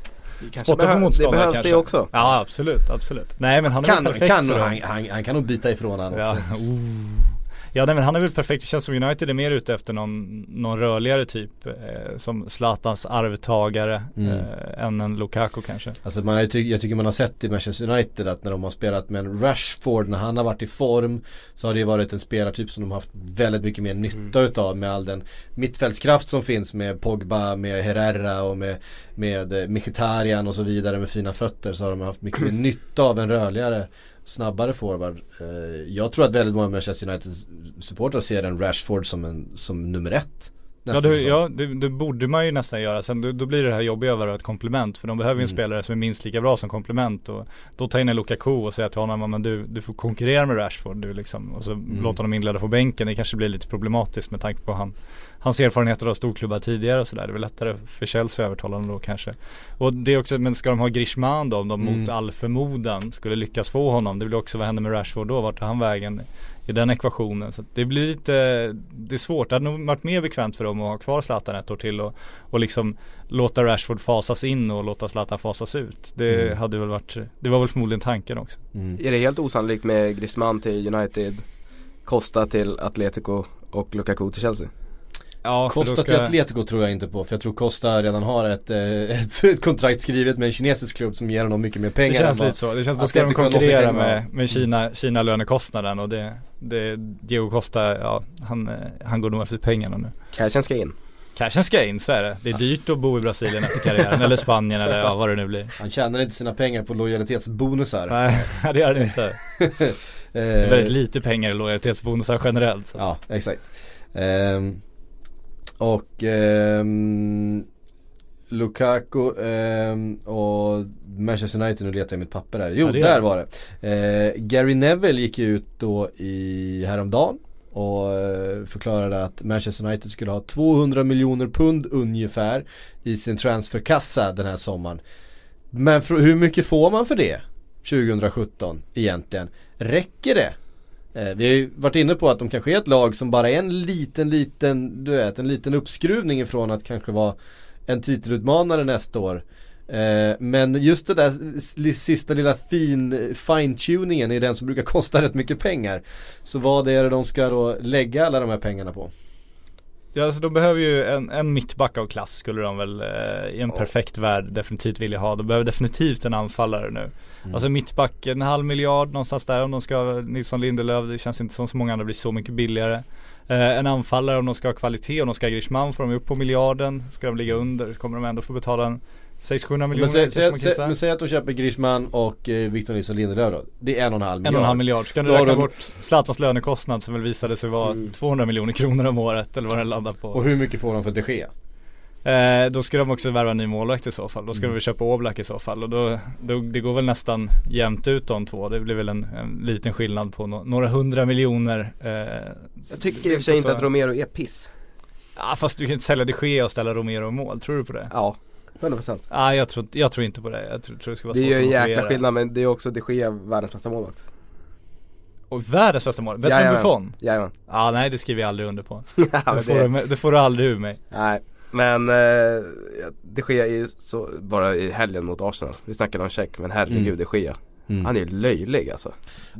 Kanske spotta på behö- det motståndare behövs kanske. det också. Ja absolut, absolut. Nej men han är Kan, perfekt kan, han, han, han kan nog bita ifrån han också. Ja, oh. Ja nej, men han är väl perfekt. Det känns som United är mer ute efter någon, någon rörligare typ. Eh, som Zlatans arvtagare Mm. eh, än en Lukaku kanske. Alltså man har ty- jag tycker man har sett i Manchester United att när de har spelat med en Rashford när han har varit i form Så har det varit en spelartyp som de har haft väldigt mycket mer nytta utav med all den mittfältskraft som finns med Pogba, med Herrera och med, med eh, Mkhitaryan och så vidare med fina fötter så har de haft mycket mer nytta av en rörligare snabbare forward. Eh, Jag tror att väldigt många Manchester United supportrar ser en Rashford som, en, som nummer ett. Ja, det, ja det, det borde man ju nästan göra. Sen då, då blir det här jobbiga över ett komplement. För de behöver ju en Mm. spelare som är minst lika bra som komplement. Och då ta in en Lukaku och säga till honom, "Ja, men du, du får konkurrera med Rashford. Du liksom, och så Mm. låta honom inleda på bänken. Det kanske blir lite problematiskt med tanke på han, hans erfarenheter av storklubbar tidigare och sådär. Det är väl lättare för Chelsea att övertala honom då kanske. Och det är också, men ska de ha Griezmann då? Om de Mm. mot all förmodan skulle lyckas få honom. Det blir också, vad händer med Rashford då? Vart tar han vägen i den ekvationen. Så det blir lite, det är svårt. Det hade nog varit mer bekvämt för dem att ha kvar Zlatan ett år till och, och liksom låta Rashford fasas in och låta Zlatan fasas ut. Det Mm. hade väl varit, det var väl förmodligen tanken också. Mm. Är det helt osannolikt med Griezmann till United, Costa till Atletico och Lukaku till Chelsea? Ja, Costa ska- till Atletico tror jag inte på för jag tror Costa redan har ett, eh, ett, ett kontrakt skrivet med en kinesisk klubb som ger honom mycket mer pengar Det känns lite så. Det känns då ska de konkurrera med, med Kina, Kina lönekostnaden och det, det Diego Costa, ja han, eh, han går nog efter pengarna nu. Cashen ska in. Cashen ska in, så är det. Det är dyrt att bo i Brasilien efter karriären eller Spanien eller ja, vad det nu blir. Han tjänar inte sina pengar på lojalitetsbonusar. Nej, det gör det inte. Det är Eh, väldigt lite pengar i lojalitetsbonusar generellt. Så. Ja, exakt. Ehm, och ehm, Lukaku ehm, och Manchester United, nu letar jag mitt papper här. Jo, Ja, där det. var det. Eh, Gary Neville gick ut då i häromdagen och eh, förklarade att Manchester United skulle ha 200 miljoner pund ungefär i sin transferkassa den här sommaren. Men hur mycket får man för det 2017 egentligen? Räcker det? Eh, vi har ju varit inne på att de kanske är ett lag som bara är en liten, liten, du vet, en liten uppskruvning ifrån att kanske vara en titelutmanare nästa år. Eh, men just det där sista lilla fin fine-tuningen är den som brukar kosta rätt mycket pengar. Så vad är det de ska då lägga alla de här pengarna på? Ja, alltså de behöver ju en, en mittback av klass skulle de väl eh, i en perfekt värld definitivt vilja ha. De behöver definitivt en anfallare nu. Mm. Alltså mittback en halv miljard någonstans där om de ska ha Nilsson Lindelöf. Det känns inte som så många andra blir så mycket billigare. Eh, en anfallare om de ska ha kvalitet, om de ska ha Griezmann får de upp på miljarden. Ska de ligga under så kommer de ändå få betala en 600 miljoner Men säg, säg, kan men säg att de köper Griezmann och eh, Victor Nilsson Lindelöf då. Det är en och en halv En miljard. och en halv miljard. Ska du Då har räkna de- bort Zlatans lönekostnad som väl visade sig vara Mm. 200 miljoner kronor om året eller vad den landar på. Och hur mycket får de för de Gea? Eh, då ska de också värva en ny målvakt i så fall. Då ska Mm. de väl köpa Oblak i så fall. Och då, då, det går väl nästan jämnt ut de två. Det blir väl en, en liten skillnad på no, några hundra miljoner. Eh, Jag tycker i och för sig inte att Romero är piss. Ja fast du kan inte sälja de Gea och ställa Romero i mål. Tror du på det? Ja, 100%. Nej jag, tror, inte- jag tror inte på det. Jag tror, tror det ska vara Det är ju en jäkla skillnad men det är också de Gea världens bästa målvakt. Och världens bästa mål. Bättre än. Buffon? Jajamän. Ja nej det skriver jag aldrig under på. Ja, Det får, det, du, det får du aldrig ur mig. nej, men eh, de Gea är ju så, bara i helgen mot Arsenal. Vi snackade om check men herregud Mm. de Gea. Mm. Han är ju löjlig alltså.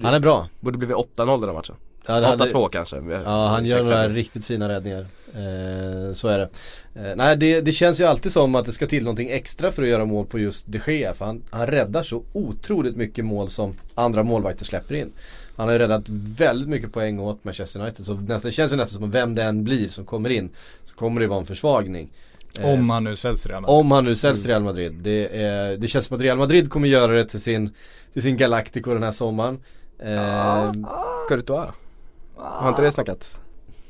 Han är bra. Borde blivit 8-0 den här matchen. Ja, det hade- 8-2 kanske. Ja han gör några riktigt fina räddningar. Eh, så är det. Eh, nej det, det känns ju alltid som att det ska till någonting extra för att göra mål på just de Gea. För han, han räddar så otroligt mycket mål som andra målvakter släpper in. Han har ju räddat väldigt mycket poäng åt Manchester United. Så nästan, det känns ju nästan som att vem det än blir som kommer in så kommer det vara en försvagning. Eh, Om han nu säljs Real Madrid. om han nu säljs till Real Madrid. Det, är, det känns som att Real Madrid kommer göra det till sin, till sin Galactico den här sommaren. Eh, Courtois. Har inte det snackats?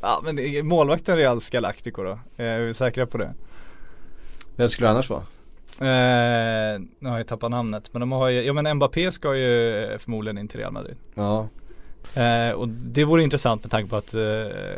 Ja men det är målvakten Reals Galactico då. Eh, Är vi säkra på det? vem skulle det annars vara? Eh, nu har jag tappat namnet men de har ju, ja men Mbappé ska ju förmodligen in till Real Madrid. Ja, Eh, och det vore intressant med tanke på att eh,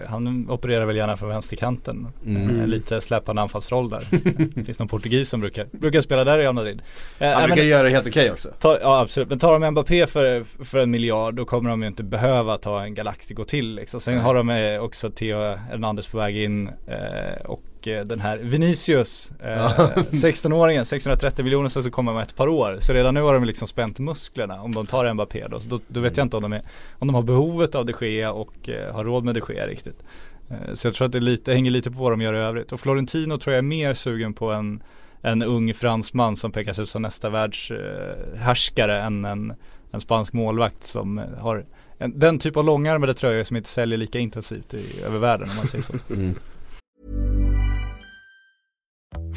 han opererar väl gärna från vänsterkanten. Mm. Eh, lite släpande anfallsroll där. det finns någon portugis som brukar, brukar spela där i Real Madrid. Eh, han brukar men, göra det helt okej också. ta, ja absolut, men tar de Mbappé för, för en miljard då kommer de ju inte behöva ta en Galactico till liksom. Sen Nej. har de eh, också Theo Hernandez på väg in eh, och eh, den här Vinicius, eh, Ja. 16-åringen, 630 miljoner så kommer om ett par år. Så redan nu har de liksom spänt musklerna om de tar Mbappé då. Så då, då vet jag inte om de, är, om de har behovet av de Gea och eh, har råd med de Gea riktigt. Eh, så jag tror att det lite, hänger lite på vad de gör i övrigt. Och Florentino tror jag är mer sugen på en, en ung fransman som pekas ut som nästa världshärskare eh, än en, en spansk målvakt som eh, har en, den typ av långärmade tröjor som inte säljer lika intensivt i, över världen om man säger så. Mm.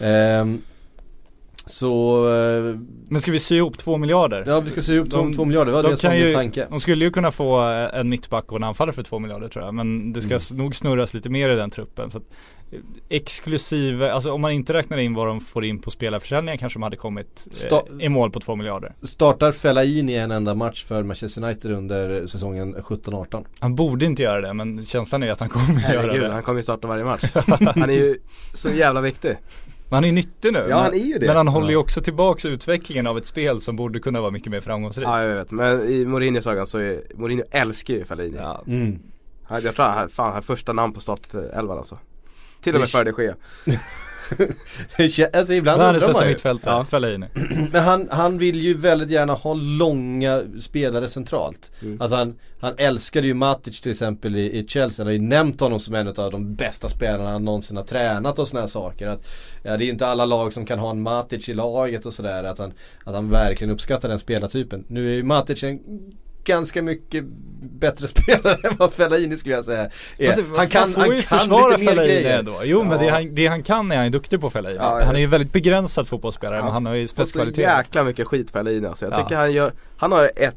Ehm, Så, eh, Men ska vi sy ihop två miljarder? ja vi ska se upp två, De- två miljarder, det var de det som var kan min ju- tanke. De skulle ju kunna få eh, en mittback och en anfallare för två miljarder tror jag. Men det ska Mm. nog snurras lite mer i den truppen. Så att, eh, exklusive, alltså om man inte räknar in vad de får in på spelarförsäljningen kanske de hade kommit Sta- eh, i mål på två miljarder. Startar Fellaini en enda match för Manchester United under säsongen 17-18? Han borde inte göra det men känslan är att han kommer göra Herregud, det. han kommer ju starta varje match. Han är ju så jävla viktig. Men han är nyttig nu. Ja, men, han är ju det. Men han håller ju också tillbaks utvecklingen av ett spel som borde kunna vara mycket mer framgångsrikt. Ja, jag vet. Men i Mourinhos ögon så är, Mourinho älskar ju Fellaini. Ja. Mm. Jag tror han, fan, han första namn på startelvan alltså. Till och med Det- före de Gea. Alltså ibland Världens undrar bästa man ju. mittfältare, Ja. Fellaini. Men han, han vill ju väldigt gärna ha långa spelare centralt. Mm. Alltså han, han älskade ju Matic till exempel i, i Chelsea. Han har ju nämnt honom som en av de bästa spelarna han någonsin har tränat och sådana här saker. Att, ja, det är ju inte alla lag som kan ha en Matic i laget och sådär. Att han, att han verkligen uppskattar den spelartypen. Nu är ju Matic en ganska mycket bättre spelare än vad Fellaini skulle jag säga är. Alltså, han kan, får han ju kan försvara Fellaini ändå. Jo men det Ja. han, det han kan är han duktig på Fellaini. Ja, ja. Han är ju väldigt begränsad fotbollsspelare men Ja. han har ju Fått så spetskvaliteter. jäkla mycket skit Fellaini alltså. Jag Ja. tycker han gör, han har ett,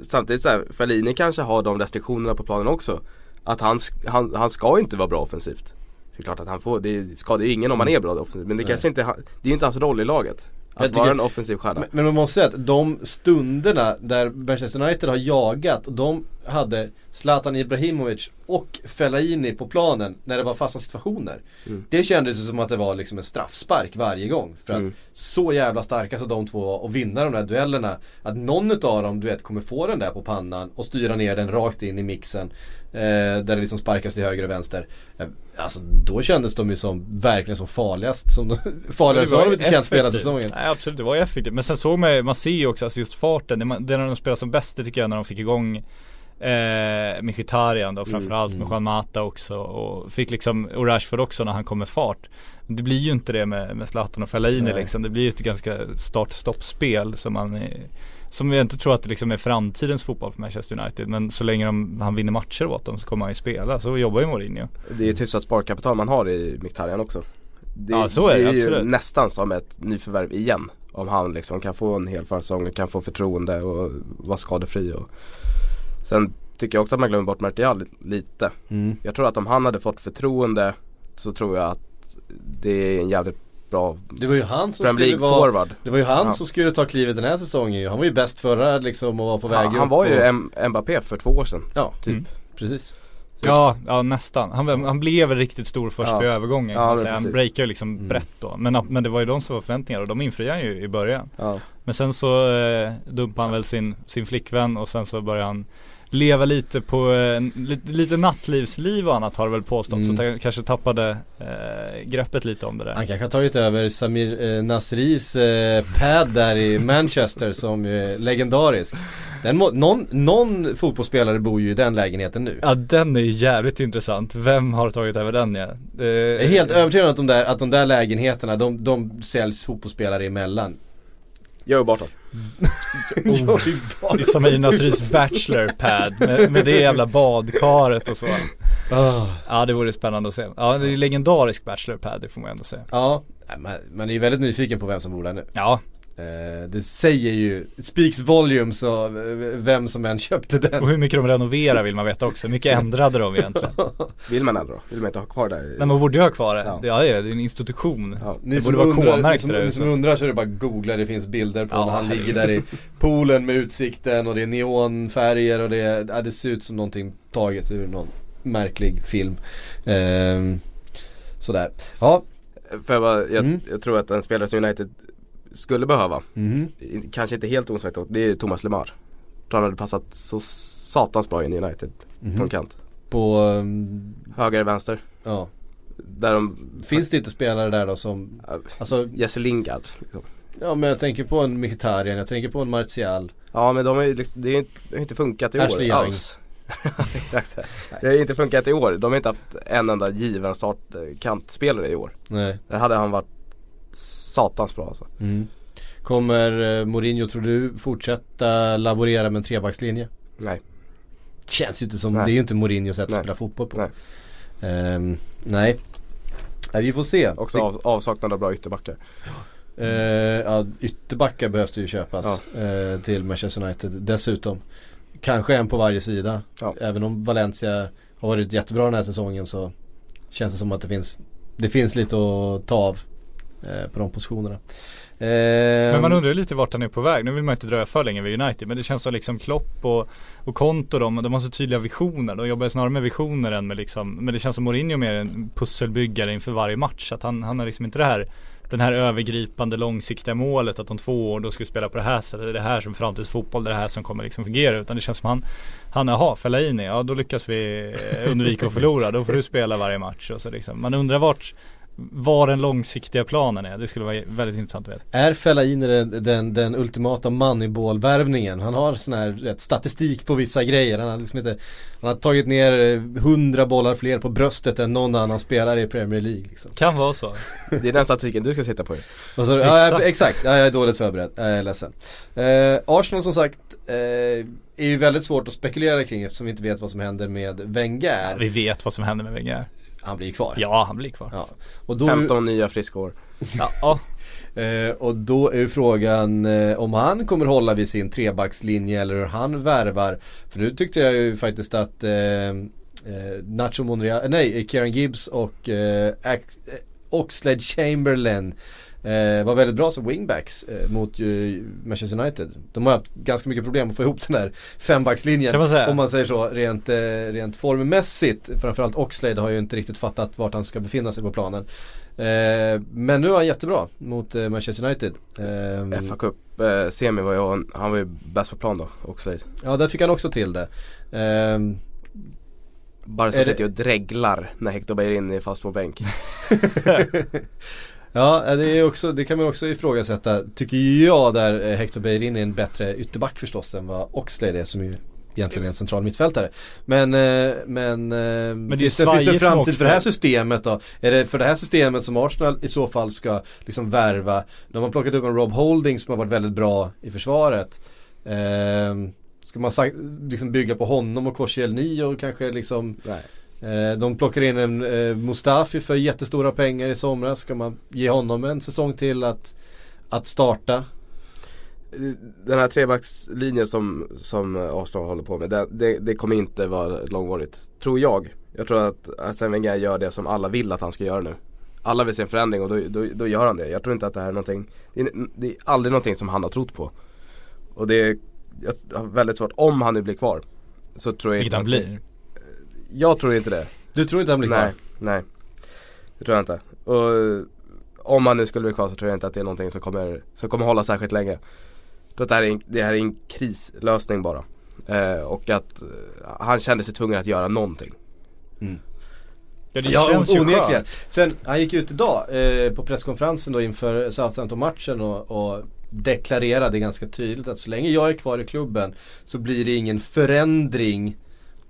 samtidigt så här, Fellaini kanske har de restriktionerna på planen också. Att han, han, han ska inte vara bra offensivt. Det är klart att han får, det skadar ju ingen om man är bra offensivt. Men det Nej. kanske inte, han- det är inte hans roll i laget. Att tycker- vara en offensiv stjärna. Men, men man måste säga att de stunderna där Manchester United har jagat, de hade Zlatan Ibrahimovic och Fellaini på planen när det var fasta situationer. Mm. Det kändes som att det var liksom en straffspark varje gång. För att Mm. så jävla starka så de två var och vinna de där duellerna. Att någon utav dem du vet kommer få den där på pannan och styra ner den rakt in i mixen. Eh, där det liksom sparkas till höger och vänster. Eh, alltså då kändes de ju som, verkligen som farligast. Som, farligare så har de inte känts på hela säsongen. Nej absolut, det var ju effektivt. Men sen såg man ju- man ser ju också alltså just farten. Det, man, det är när de spelar som bäst det tycker jag när de fick igång Eh, Mkhitaryan då framförallt mm. med Juan Mata också och fick liksom, och Rashford också när han kom med fart. Det blir ju inte det med, med Zlatan och Fellaini liksom. Det blir ju ett ganska start-stopp-spel som man som jag inte tror att det liksom är framtidens fotboll för Manchester United. Men så länge de, han vinner matcher åt dem så kommer han ju spela. Så jobbar ju Mourinho. Det är ju ett hyfsat sparkapital man har i Mkhitaryan också. Det, Ja, så är det, det är ju absolut. nästan som ett nyförvärv igen. Om han liksom kan få en hel försäsong, kan få förtroende och vara skadefri. Och... Sen tycker jag också att man glömmer bort Martial lite. Mm. Jag tror att om han hade fått förtroende så tror jag att det är en jävligt bra Det var ju han som skulle vara forward. Det var ju han Ja. som skulle ta klivet den här säsongen. Han var ju bäst förra liksom och var på väg Han, han var ju och, M- Mbappé för två år sedan. Ja, typ. Mm. precis. Ja, ja nästan. Han, han blev väl riktigt stor först Ja. vid övergången Ja, säga. Han breakade ju liksom Mm. brett då. Men, men det var ju de som var förväntningar och de infriade han ju i början. Ja. Men sen så eh, dumpade han väl sin, sin flickvän och sen så började han leva lite på, eh, lite, lite nattlivsliv och annat har det väl påstått. Mm. Så kanske tappade eh, greppet lite om det där. Han kanske har tagit över Samir eh, Nasris eh, pad där i Manchester som ju är legendarisk. Den må, någon, någon fotbollsspelare bor ju i den lägenheten nu. Ja den är jävligt intressant. Vem har tagit över den ja? Eh, Jag är helt övertygad om att de där, att de där lägenheterna, de, de säljs fotbollsspelare emellan. I Samir Nasris bachelor pad med, med det jävla badkaret och så. Ah. Ja det vore spännande att se. Ja det är legendarisk bachelor pad det får man ändå säga. Ja, man, man är ju väldigt nyfiken på vem som bor där nu. Ja, det säger ju, speaks volumes av eh, vem som än köpte den. och hur mycket de renoverar vill man veta också. Hur mycket ändrade de egentligen? Vill man ändå då? Vill man inte ha kvar det? Men man borde ju ha kvar det. Ja. Det är det är en institution. Ja. Det borde vara K-märkt ni som, ni som undrar så är det bara googla, det finns bilder på Ja, när han ligger där i poolen med utsikten och det är neonfärger och det, ja, det ser ut som någonting taget ur någon märklig film. Ehm, sådär. Ja. För jag, bara, jag, Mm. jag tror att en spelare som United skulle behöva, i- kanske inte helt dock, det är Thomas Lemar. Tror han hade passat så satans bra in i United på Mhm. en kant. På, ehm, Höger, vänster. ja. Där de, Finns det inte spelare där då som, alltså, Jesse Lingard. Liksom. ja men jag tänker på en Mkhitaryan, jag tänker på en Martial. Ja men de är ju liksom, det, har inte funkat i Ashley år Young. alls. Det har inte funkat i år. De har inte haft en enda given startkantspelare i år. Nej. Det hade han varit satans bra alltså. Mm. Kommer eh, Mourinho tror du fortsätta laborera med en trebackslinje? Nej. Känns ju inte som, Nej. det är ju inte Mourinhos sätt att spela fotboll på. Nej. Ehm, nej. nej. Vi får se. Också av, avsaknad av bra ytterbackar. Eh, ja, ytterbackar behövs det ju köpas eh, till Manchester United dessutom. Kanske en på varje sida. Ja. Även om Valencia har varit jättebra den här säsongen så känns det som att det finns, det finns lite att ta av på de positionerna. Eh, Men man undrar ju lite vart han är på väg. Nu vill man inte dröja för länge vid United. Men det känns som liksom Klopp och, och Konto de, de har så tydliga visioner. De jobbar snarare med visioner än med liksom, men det känns som Mourinho mer en pusselbyggare inför varje match. Att han, han har liksom inte det här den här övergripande långsiktiga målet att om två år då ska vi spela på det här sättet. Det är det här som framtidsfotboll, det är det här som kommer liksom fungera. Utan det känns som han, han jaha, Fellaini, ja då lyckas vi undvika att förlora. Då får du spela varje match. Och så liksom. Man undrar vart, vad den långsiktiga planen är. Det skulle vara väldigt intressant att veta. Är Fellaini den, den, den ultimata moneyball-värvningen? Han har sån här rätt, statistik på vissa grejer. Han har liksom inte, han har tagit ner eh, hundra bollar fler på bröstet än någon annan spelare i Premier League. Liksom. Kan vara så. Det är den statistiken du ska sitta på ju. Och så, ja, exakt. Ja, exakt. Ja, jag är dåligt förberedd. Jag är ledsen. Eh, Arsenal som sagt eh, är ju väldigt svårt att spekulera kring eftersom vi inte vet vad som händer med Wenger. Vi vet vad som händer med Wenger. Han blir kvar. Ja, han blir kvar. Ja. Och då, 15 nya friska år. Ja, ja. Eh, och då är ju frågan eh, om han kommer hålla vid sin trebackslinje eller hur han värvar. För nu tyckte jag ju faktiskt att eh, eh, Nacho Monreal, nej, Kieran Gibbs och eh, eh, Oxlade Chamberlain eh, var väldigt bra som wingbacks eh, mot eh, Manchester United. De har haft ganska mycket problem att få ihop den där fembackslinjen. Man. Om man säger så rent, eh, rent formmässigt. Framförallt Oxlade har ju inte riktigt fattat vart han ska befinna sig på planen. Eh, men nu är han jättebra mot eh, Manchester United. Eh, FA Cup eh, semi var ju, han var ju bäst på plan då, Oxlade. ja, där fick han också till det. Eh, Barca sitter ju och dreglar när Hector Bellerin är fast på bänk. ja, det, är också, det kan man också ifrågasätta. Tycker jag där eh, Hector Bellerin är en bättre ytterback förstås än vad Oxlade är som ju egentligen är en central mittfältare. Men, eh, men, eh, det finns, det, finns det framtid för det här systemet då? Är det för det här systemet som Arsenal i så fall ska liksom värva? De har plockat upp en Rob Holding som har varit väldigt bra i försvaret. Eh, ska man liksom bygga på honom och Korsielny och kanske liksom Nej. Eh, De plockar in en eh, Mustafi för jättestora pengar i somras. Ska man ge honom en säsong till att, att starta? Den här trebackslinjen som, som Arsenal håller på med, det, det, det kommer inte vara långvarigt. Tror jag. Jag tror att Arsene Wenger gör det som alla vill att han ska göra nu. Alla vill se en förändring och då, då, då gör han det. Jag tror inte att det här är någonting, det är, det är aldrig någonting som han har trott på. Och det är, jag har väldigt svårt, om han nu blir kvar. Så tror jag Vilket han att blir. Jag tror inte det. Du tror inte han blir kvar? Nej, nej. Det tror jag inte. Och om han nu skulle bli kvar så tror jag inte att det är någonting som kommer, som kommer hålla särskilt länge. Tror att det här är en, det här är en krislösning bara. Eh, och att eh, han kände sig tvungen att göra någonting. Ja det Ja, känns ju onekligen. skönt. Sen, han gick ut idag eh, på presskonferensen då inför Southampton-matchen och, och deklarerade ganska tydligt att så länge jag är kvar i klubben så blir det ingen förändring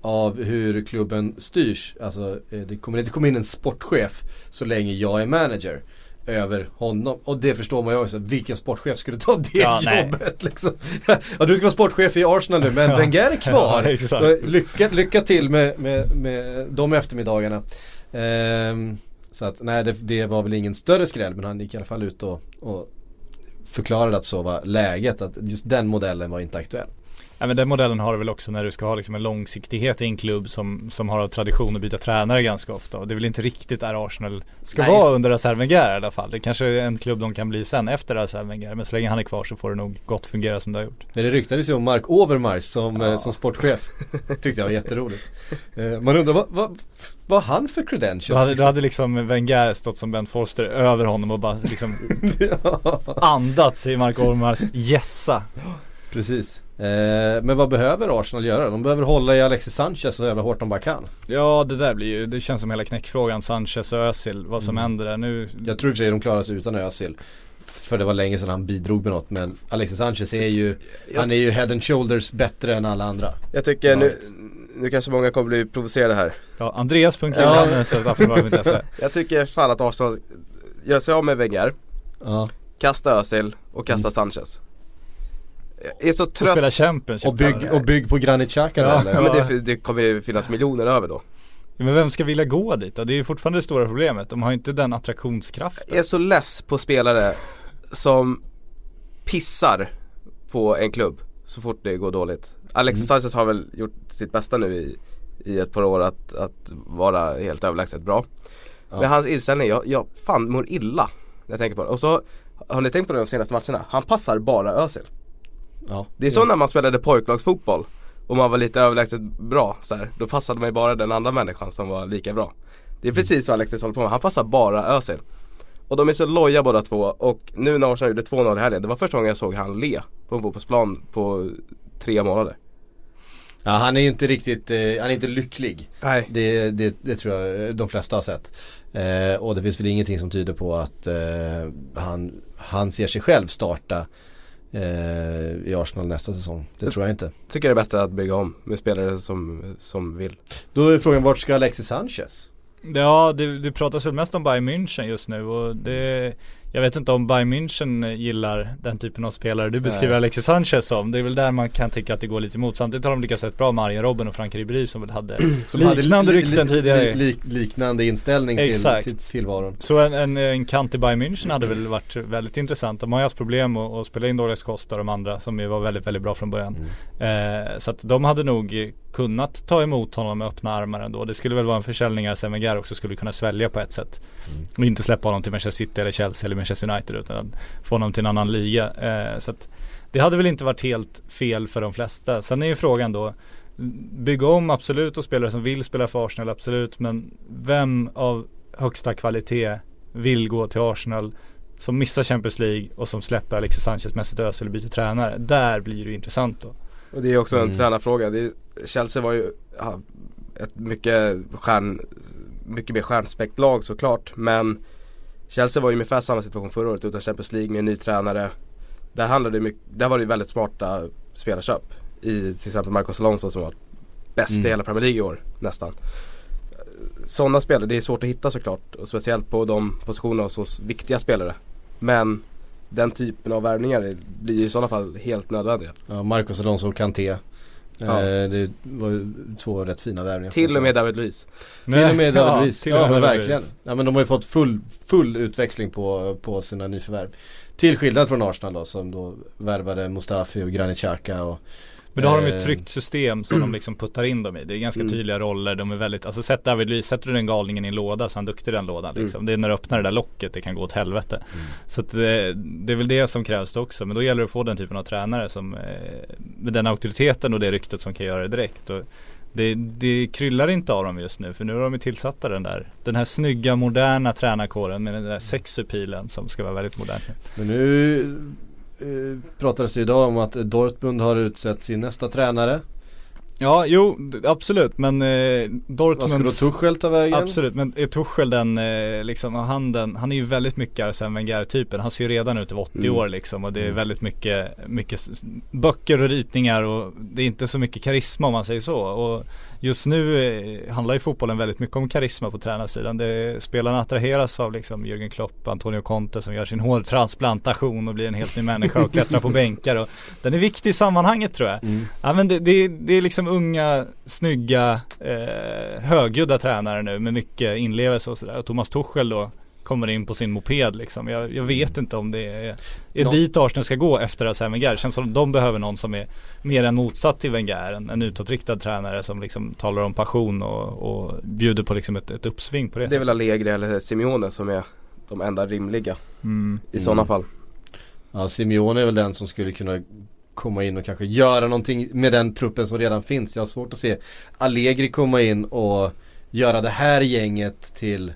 av hur klubben styrs. Alltså eh, det kommer inte komma in en sportchef så länge jag är manager över honom. Och det förstår man ju också, vilken sportchef skulle ta det Ja, jobbet liksom? Ja du ska vara sportchef i Arsenal nu men Wenger är kvar. Ja, lycka, lycka till med, med, med de eftermiddagarna. Ehm, så att nej det, det var väl ingen större skräll men han gick i alla fall ut och, och förklarade att så var läget. Att just den modellen var inte aktuell. Ja, men den modellen har du väl också när du ska ha liksom en långsiktighet i en klubb som, som har tradition att byta tränare ganska ofta. Och det är väl inte riktigt där Arsenal ska Nej. vara under Arsene Wenger i alla fall. Det kanske är en klubb de kan bli sen efter Arsene Wenger. Men så länge han är kvar så får det nog gott fungera som det har gjort. Men det ryktades ju om Mark Overmars som, Ja. eh, som sportchef. Tyckte jag var jätteroligt. Eh, man undrar vad, vad, vad han för credentials? Då hade, då hade liksom Wenger stått som Ben Foster över honom och bara liksom ja, andats i Marco Ormars gässa. precis. Eh, men vad behöver Arsenal göra? De behöver hålla i Alexis Sanchez så jävla hårt de bara kan. Ja det där blir ju, det känns som hela knäckfrågan Sanchez och Özil, vad som Mm. händer där nu. Jag tror i och för sig de klarar sig utan Özil. För det var länge sedan han bidrog med något men Alexis Sanchez är ju, han är ju head and shoulders bättre än alla andra. Jag tycker nu, nu kanske många kommer bli provocerade här. Ja, Andreas.Lillan Ja. Jag tycker fan att Arsenal gör sig av med Wenger, Ja. kasta Özil och kasta Sanchez. Är så Och trött. spela Championship Och bygg, och bygg på Granit Xhaka Ja. Ja men det, det kommer ju finnas miljoner över då. Men vem ska vilja gå dit då? Det är ju fortfarande det stora problemet. De har ju inte den attraktionskraften. Jag är så less på spelare som pissar på en klubb så fort det går dåligt. Alexis Mm. Sanchez har väl gjort sitt bästa nu i, i ett par år att, att vara helt överlägset bra. Ja. Men hans inställning, jag, jag fan mår illa när jag tänker på det. Och så har ni tänkt på det de senaste matcherna? Han passar bara Özil. Ja. Det är så när man spelade pojklagsfotboll och man var lite överlägset bra så här, Då passade man ju bara den andra människan som var lika bra. Det är precis så Alexis håller på med, han passar bara Özil. Och de är så loja båda två och nu när Arsenal gjorde 2-0 i helgen, det var första gången jag såg han le på en fotbollsplan på tre månader. Ja han är ju inte riktigt, eh, han är inte lycklig. Nej. Det, det, det tror jag de flesta har sett. Eh, och det finns väl ingenting som tyder på att eh, han, han ser sig själv starta i Arsenal nästa säsong. Det tror jag inte. Tycker det är bättre att bygga om med spelare som, som vill. Då är frågan vart ska Alexis Sanchez? Ja, det, det pratas väl mest om Bayern München just nu och det Jag vet inte om Bayern München gillar den typen av spelare du beskriver Nej. Alexis Sanchez som. Det är väl där man kan tycka att det går lite emot. Samtidigt har de lyckats rätt bra med Arjen Robben och Frank Ribéry som väl hade Som liknande hade li- rykten li- tidigare. li- li- liknande inställning till, Exakt. till tillvaron. Så en, en, en kant i Bayern München hade väl varit väldigt intressant. De har ju haft problem att, att spela in Douglas Costa och de andra som ju var väldigt, väldigt bra från början. Eh, så att de hade nog kunnat ta emot honom med öppna armar ändå. Det skulle väl vara en försäljning Arsene Wenger också skulle kunna svälja på ett sätt. Och inte släppa honom till Manchester City eller Chelsea eller Manchester United utan få honom till en annan liga. Eh, så att det hade väl inte varit helt fel för de flesta. Sen är ju frågan då Bygga om absolut och spelare som vill spela för Arsenal absolut men vem av högsta kvalitet vill gå till Arsenal som missar Champions League och som släpper Alexis Sanchez, Mesut Özil och byter tränare. Där blir det intressant då. Och det är också en Mm. tränarfråga. Det Chelsea var ju ja, ett mycket, stjärn, mycket mer stjärnspäckt lag såklart. Men Chelsea var ju ungefär samma situation förra året utan Champions League med en ny tränare. Där, handlade det mycket, där var det ju väldigt smarta spelarköp. I till exempel Marcos Alonso som var bäst i Mm. hela Premier League i år nästan. Sådana spelare, det är svårt att hitta såklart. Och speciellt på de positionerna hos viktiga spelare. Men den typen av värvningar blir i sådana fall helt nödvändiga. Ja, Marcos Alonso och Kanté. Ja. Eh, det var två rätt fina värvningar. Till och med David Luiz. Till och med David Ja, Luiz. Ja, med men verkligen. Ja, men de har ju fått full, full utväxling på, på sina nyförvärv. Till skillnad från Arsenal då som då värvade Mustafi och Granit Xhaka och Men då har de ju Eh, ett tryggt system som de liksom puttar in dem i. Det är ganska Mm. tydliga roller. De är väldigt, alltså sätt David Luiz, sätter du den galningen i en låda så är han duktig i den lådan Mm. liksom. Det är när du öppnar det där locket det kan gå åt helvete. Så att, eh, det är väl det som krävs då också. Men då gäller det att få den typen av tränare som eh, med den auktoriteten och det ryktet som kan göra det direkt. Och det, det kryllar inte av dem just nu för nu har de ju tillsatta den där Den här snygga moderna tränarkåren med den där sexepilen som ska vara väldigt modern. Men nu eh, pratades det idag om att Dortmund har utsett sin nästa tränare. Ja, jo absolut men eh, Vad ska då Tuchel ta vägen? Absolut, men är Tuchel den eh, liksom, han den, han är ju väldigt mycket Arsene Wenger typen. Han ser ju redan ut över 80 Mm. år liksom och det är Mm. väldigt mycket, mycket böcker och ritningar och det är inte så mycket karisma om man säger så. Och just nu eh, handlar ju fotbollen väldigt mycket om karisma på tränarsidan. Det, spelarna attraheras av liksom Jürgen Klopp, Antonio Conte som gör sin hårtransplantation och blir en helt ny människa och klättrar på bänkar. Och den är viktig i sammanhanget tror jag. Mm. Ja men det, det, det är liksom unga, snygga, eh, högljudda tränare nu med mycket inlevelse och sådär. Och Thomas Tuchel då kommer in på sin moped liksom. Jag, jag vet inte om det är, är Nå- dit Arsenal ska gå efter Arsene Wenger. Det känns som att de behöver någon som är mer än motsatt till Wenger. En, en utåtriktad tränare som liksom talar om passion och, och bjuder på liksom ett, ett uppsving på det. Det är väl Allegri eller Simeone som är de enda rimliga mm. i sådana Mm. fall. Ja, Simeone är väl den som skulle kunna komma in och kanske göra någonting med den truppen som redan finns. Jag har svårt att se Allegri komma in och göra det här gänget till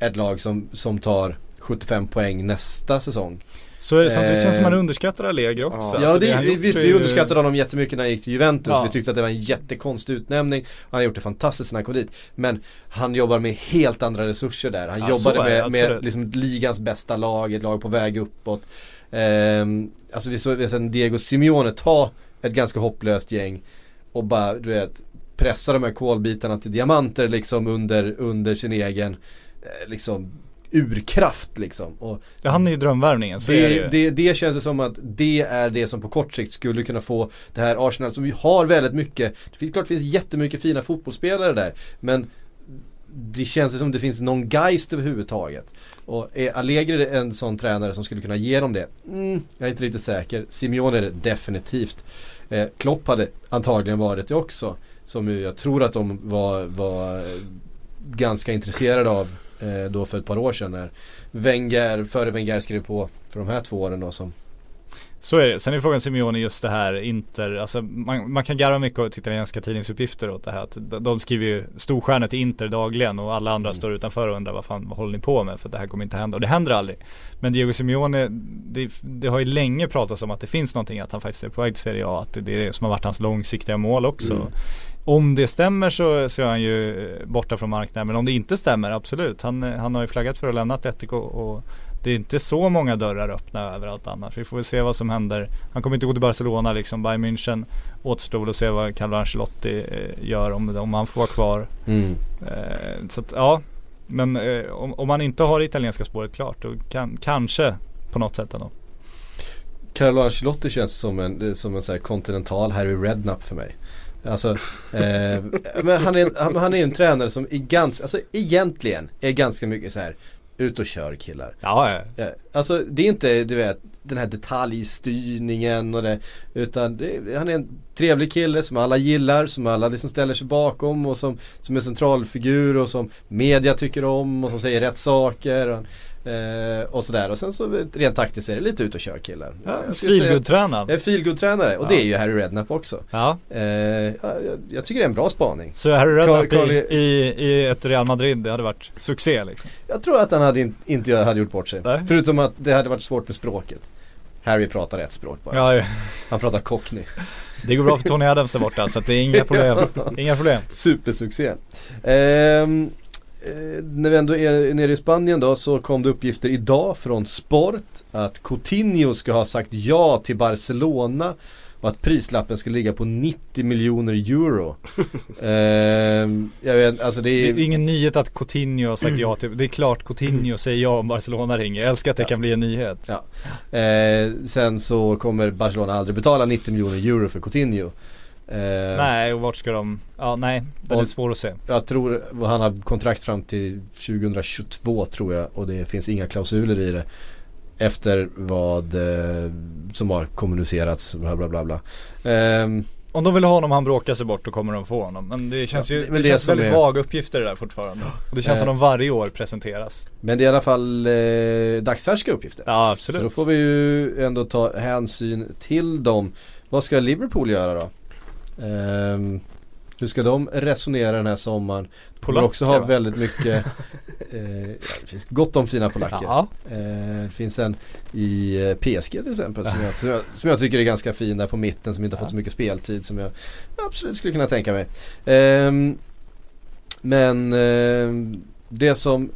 ett lag som, som tar 75 poäng nästa säsong. Så är det samtidigt Eh, känns som man underskattar Allegri också. Ja, Alltså, det, gjort visst vi underskattade honom jättemycket när han gick till Juventus. Ja. Vi tyckte att det var en jättekonstig utnämning. Han har gjort det fantastiskt när han kom dit. Men han jobbar med helt andra resurser där. Han Ja, jobbade är det, med, med liksom ligans bästa lag, ett lag på väg uppåt. Ehm, alltså vi såg sett Diego Simeone ta ett ganska hopplöst gäng och bara du vet pressa de här kolbitarna till diamanter liksom under, under sin egen eh, liksom urkraft liksom. Och Ja, han är ju drömvärvningen, så är det det, ju. det, det känns ju som att det är det som på kort sikt skulle kunna få det här Arsenal som vi har väldigt mycket Det finns klart det finns jättemycket fina fotbollsspelare där Men det känns som det finns någon geist överhuvudtaget. Och är Allegri en sån tränare som skulle kunna ge dem det? Mm, jag är inte riktigt säker. Simeone är det definitivt. Eh, Klopp hade antagligen varit det också. Som ju jag tror att de var, var eh, ganska intresserade av eh, då för ett par år sedan när Wenger, före Wenger skrev på för de här två åren då som så är det. Sen är frågan Simeone just det här Inter, alltså man, man kan garva mycket åt italienska tidningsuppgifter åt det här. Att de skriver ju storstjärnor till Inter dagligen och alla andra mm. står utanför och undrar vad fan vad håller ni på med? För det här kommer inte hända och det händer aldrig. Men Diego Simeone, det, det har ju länge pratats om att det finns någonting att han faktiskt är på väg till Serie A. Att det är det som har varit hans långsiktiga mål också. Mm. Om det stämmer så, så är han ju borta från marknaden. Men om det inte stämmer, absolut. Han, han har ju flaggat för att lämna Atletico och det är inte så många dörrar öppna överallt annars. Vi får väl se vad som händer. Han kommer inte gå till Barcelona liksom. Bayern München återstår att se vad Carlo Ancelotti eh, gör om, om han får vara kvar. Mm. Eh, så att, ja. Men eh, om, om man inte har det italienska spåret klart då kan, kanske på något sätt ändå. Carlo Ancelotti känns som en, som en så kontinental Harry Redknapp för mig. Alltså, eh, men han är, han, han är en tränare som är ganska, alltså egentligen är ganska mycket så här ut och kör killar. Ja, ja. Alltså det är inte, du vet, den här detaljstyrningen och det. Utan det, han är en trevlig kille som alla gillar, som alla liksom ställer sig bakom och som, som är centralfigur och som media tycker om och som säger rätt saker. Och, Eh, och sådär och sen så rent taktiskt är det lite ut och kör killar. Ja, Feelgood-tränare. Feelgood-tränare och ja. det är ju Harry Redknapp också. Ja. Eh, jag, jag, tycker det är en bra spaning. Så Harry Redknapp Carl, i, i, i, ett Real Madrid, det hade varit succé liksom? Jag tror att han hade in, inte hade gjort bort sig. Nej. Förutom att det hade varit svårt med språket. Harry pratar ett språk bara. Ja, ja. Han pratar cockney. Det går bra för Tony Adams där borta så det är inga problem. inga problem. Supersuccé. Um, Eh, när vi ändå är nere i Spanien då så kom det uppgifter idag från Sport att Coutinho ska ha sagt ja till Barcelona och att prislappen ska ligga på 90 miljoner euro. eh, jag vet, alltså det är... det är ingen nyhet att Coutinho har sagt ja till, det är klart Coutinho säger ja om Barcelona ringer. Jag älskar att det ja. kan bli en nyhet. Ja. Eh, sen så kommer Barcelona aldrig betala 90 miljoner euro för Coutinho. Eh, nej, och vart ska de? Ja, nej, den är svår att se. Jag tror han har kontrakt fram till 2022 tror jag och det finns inga klausuler i det. Efter vad eh, som har kommunicerats, bla bla bla. bla. Eh, om de vill ha honom han bråkar sig bort då kommer de få honom. Men det känns ju, det, det känns väldigt är... vaga uppgifter det där fortfarande. Och det känns som de varje år presenteras. Men det är i alla fall eh, dagsfärska uppgifter. Ja absolut. Så då får vi ju ändå ta hänsyn till dem. Vad ska Liverpool göra då? Um, hur ska de resonera den här sommaren? De kommer också ha väldigt mycket eh, Det finns gott om fina polacker. Ja. Eh, det finns en i eh, PSG till exempel som jag, som jag, som, jag, tycker är ganska fin där på mitten som inte har fått så mycket speltid som jag absolut skulle kunna tänka mig. Eh, men ehm, det som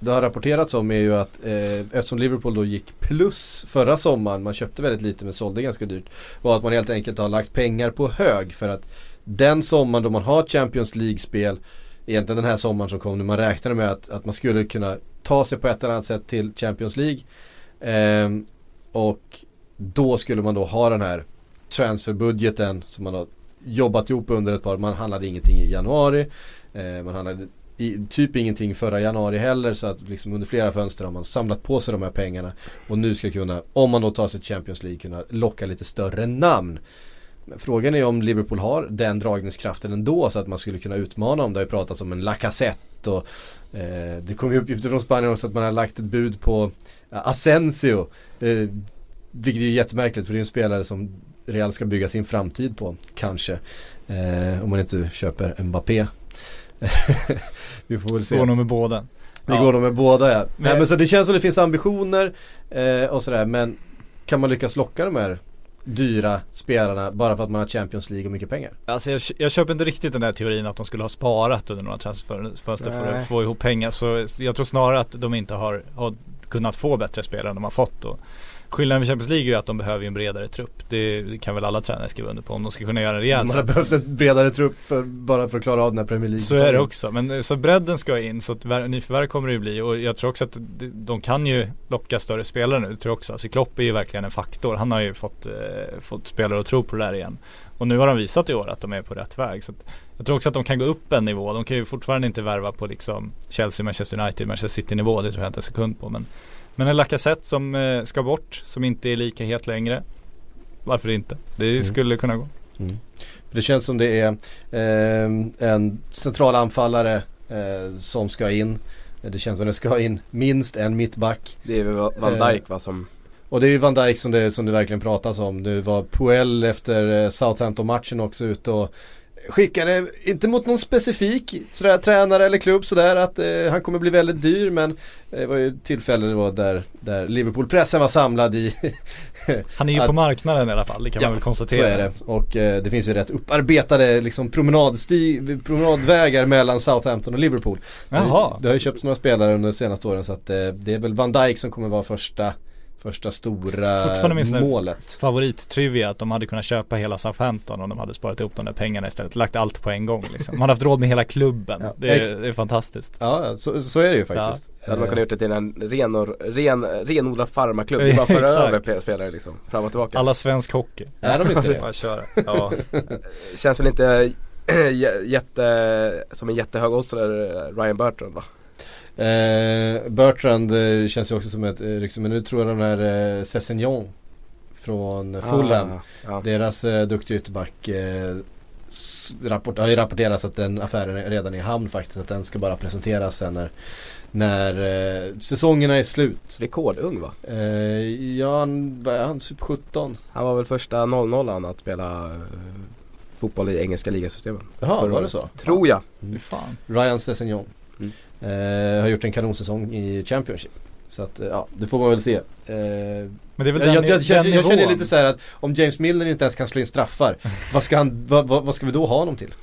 det har rapporterats om är ju att eh, eftersom Liverpool då gick plus förra sommaren, man köpte väldigt lite men sålde ganska dyrt. Var att man helt enkelt har lagt pengar på hög för att den sommaren då man har Champions League-spel, egentligen den här sommaren som kom nu, man räknade med att, att man skulle kunna ta sig på ett eller annat sätt till Champions League. Eh, och då skulle man då ha den här transferbudgeten som man har jobbat ihop under ett par, man handlade ingenting i januari. Eh, man handlade i, typ ingenting förra januari heller så att liksom under flera fönster har man samlat på sig de här pengarna och nu ska kunna, om man då tar sig till Champions League, kunna locka lite större namn. Men frågan är om Liverpool har den dragningskraften ändå så att man skulle kunna utmana om det har ju pratats om en Lacazette och eh, det kom ju uppgifter från Spanien också att man har lagt ett bud på eh, Asensio. Eh, vilket är jättemärkligt för det är en spelare som Real ska bygga sin framtid på, kanske. Eh, om man inte köper Mbappé vi får väl se. Går nog med båda. Det ja. går nog med båda ja. Men, Nej, men så det känns som det finns ambitioner eh, och sådär men kan man lyckas locka de här dyra spelarna bara för att man har Champions League och mycket pengar? Alltså jag, jag köper inte riktigt den där teorin att de skulle ha sparat under några transferfönster för att få ihop pengar. Så jag tror snarare att de inte har, har kunnat få bättre spelare än de har fått. Och Skillnaden med Champions League är ju att de behöver en bredare trupp. Det, det kan väl alla tränare skriva under på om de ska kunna göra en rejäl har satsning. behövt en bredare trupp för, bara för att klara av den här Premier League Så är det också, men eh, så bredden ska in så att nyförvärv kommer det ju bli och jag tror också att de, de kan ju locka större spelare nu tror jag också. Alltså Klopp är ju verkligen en faktor. Han har ju fått, eh, fått spelare att tro på det där igen. Och nu har de visat i år att de är på rätt väg. Så jag tror också att de kan gå upp en nivå. De kan ju fortfarande inte värva på liksom Chelsea, Manchester United, Manchester City nivå. Det tror jag inte en sekund på. Men, men en Lacazette som eh, ska bort, som inte är lika het längre. Varför inte? Det Mm. skulle kunna gå. Mm. Det känns som det är eh, en central anfallare eh, som ska in. Det känns som det ska in minst en mittback. Det är väl Van Eh. Dijk va som Och det är ju Van Dijk som det, som det verkligen pratas om. Nu var Puel efter eh, Southampton-matchen också ute och skickade, inte mot någon specifik sådär, tränare eller klubb sådär att eh, han kommer bli väldigt dyr men det var ju ett tillfälle det var där, där Liverpool-pressen var samlad i Han är ju Att- på marknaden i alla fall, det kan Ja, man väl Så konstatera. är det. Och eh, det finns ju rätt upparbetade liksom, promenadsti- promenadvägar mellan Southampton och Liverpool. Jaha. Det har ju köpts några spelare under de senaste åren så att eh, det är väl Van Dijk som kommer vara första, första stora målet. Favorittrivia att de hade kunnat köpa hela Southampton om de hade sparat ihop de där pengarna istället. Lagt allt på en gång liksom. Man hade haft råd med hela klubben. Ja, Det, är, det är fantastiskt. Ja, så, så är det ju faktiskt. Det hade man kunnat gjort det till en ren, och, ren, renodlad farmaklubb. Det är Ja, bara att föra över spelare liksom, fram och tillbaka. Alla svensk hockey. Är de inte det? Bara köra. Ja. Känns väl inte jä- jätte, som en jättehög odds där Ryan Bertrand va? Eh, Bertrand eh, känns ju också som ett eh, rykte men nu tror jag den här eh, Sessignon från Fulham. Ah, ja. Deras eh, duktiga ytterback eh, rapport, har ju rapporterats att den affären är redan är i hamn faktiskt. Att den ska bara presenteras sen när, när eh, säsongerna är slut. Rekordung va? Eh, ja, han, vad är han, Super 17? Han var väl första 0-0 att spela eh, fotboll i engelska ligasystemen. Jaha, var det så? Tror jag. Fy fan. Ryan Sessignon. Mm. Eh, har gjort en kanonsäsong i Championship. Så att, eh, ja, det får man väl se. Eh, Men det är väl jag, den, jag, jag, känner, den jag känner nivån. lite så här att om James Milner inte ens kan slå in straffar, vad ska, han, vad, vad, vad ska vi då ha honom till?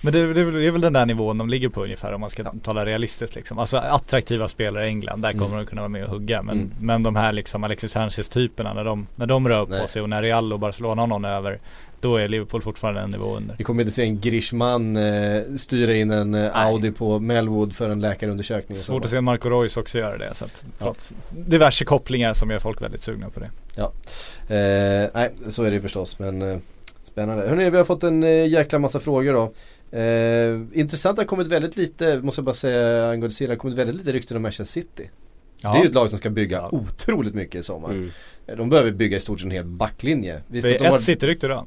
Men det, det, det är väl den där nivån de ligger på ungefär om man ska tala realistiskt liksom. Alltså attraktiva spelare i England, där kommer Mm. de kunna vara med och hugga. Men, Mm. men de här liksom Alexis Sanchez typerna när de, när de rör Nej. på sig och när Real och Barcelona har någon över. Då är Liverpool fortfarande en nivå under. Vi kommer inte se en Griezmann eh, styra in en eh, Audi på Melwood för en läkarundersökning. Svårt att se Marco Reus också göra det. Så att, Ja. trots diverse kopplingar som gör folk väldigt sugna på det. Eh, nej, så är det ju förstås men eh, Spännande. Hörrni, vi har fått en eh, jäkla massa frågor då. Eh, intressant, det har kommit väldigt lite, måste jag bara säga angående Silla, det har kommit väldigt lite rykten om Manchester City. Ja. Det är ju ett lag som ska bygga Ja. otroligt mycket i sommar. Mm. Eh, De behöver bygga i stort sett en hel backlinje. Visst det att de är har ett City-rykte då.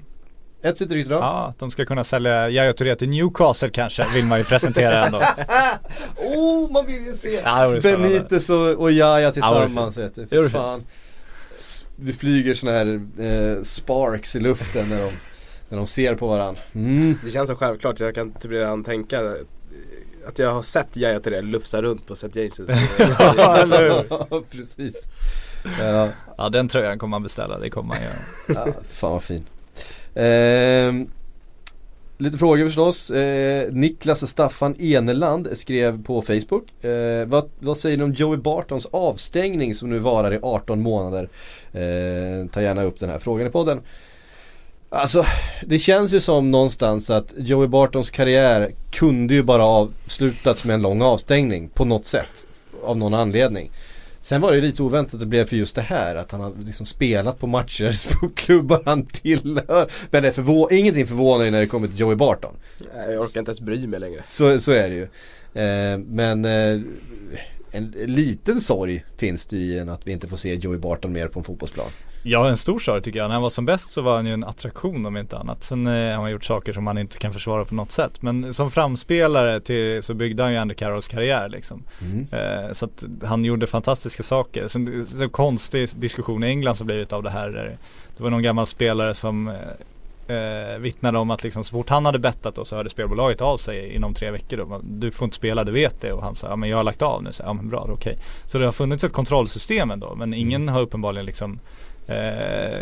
Ett City-rykte då? Ja, de ska kunna sälja Yahya Touré till Newcastle kanske, vill man ju presentera ändå. oh, man vill ju se Ja, det. Benitez och, och Jaja tillsammans. Ja. Det Fy fan. Vi flyger såna här eh, sparks i luften när de, när de ser på varandra. Mm. Det känns så självklart jag kan typ redan tänka att jag har sett Yahya Touré lufsa runt på St. James' Ja, eller hur? Precis. Ja, Ja, den tröjan kommer man beställa, det kommer man göra. ja, fan vad fin. Eh, lite frågor förstås. Eh, Niklas Staffan Eneland skrev på Facebook. Eh, vad, vad säger ni om Joey Bartons avstängning som nu varar i 18 månader? Eh, ta gärna upp den här frågan i podden. Alltså, det känns ju som någonstans att Joey Bartons karriär kunde ju bara avslutats med en lång avstängning på något sätt. Av någon anledning. Sen var det lite oväntat att det blev för just det här att han har liksom spelat på matcher på klubbar han tillhör. Men det är förvå- ingenting förvånar ju när det kommer till Joey Barton. Jag orkar inte ens bry mig längre. Så, så är det ju. Eh, men eh, en, en liten sorg finns det ju i en att vi inte får se Joey Barton mer på en fotbollsplan. Ja, en stor sorg tycker jag. När han var som bäst så var han ju en attraktion om inte annat. Sen eh, har han gjort saker som man inte kan försvara på något sätt. Men som framspelare till, så byggde han ju Andy Carrolls karriär liksom. Mm. Eh, så att han gjorde fantastiska saker. Sen så konstig diskussion i England som blivit av det här. Det var någon gammal spelare som eh, vittnade om att liksom så fort han hade bettat då så hörde spelbolaget av sig inom tre veckor då. Du får inte spela, du vet det. Och han sa, ja men jag har lagt av nu. Så, ja men bra, okej. Så det har funnits ett kontrollsystem ändå. Men ingen har uppenbarligen liksom eh,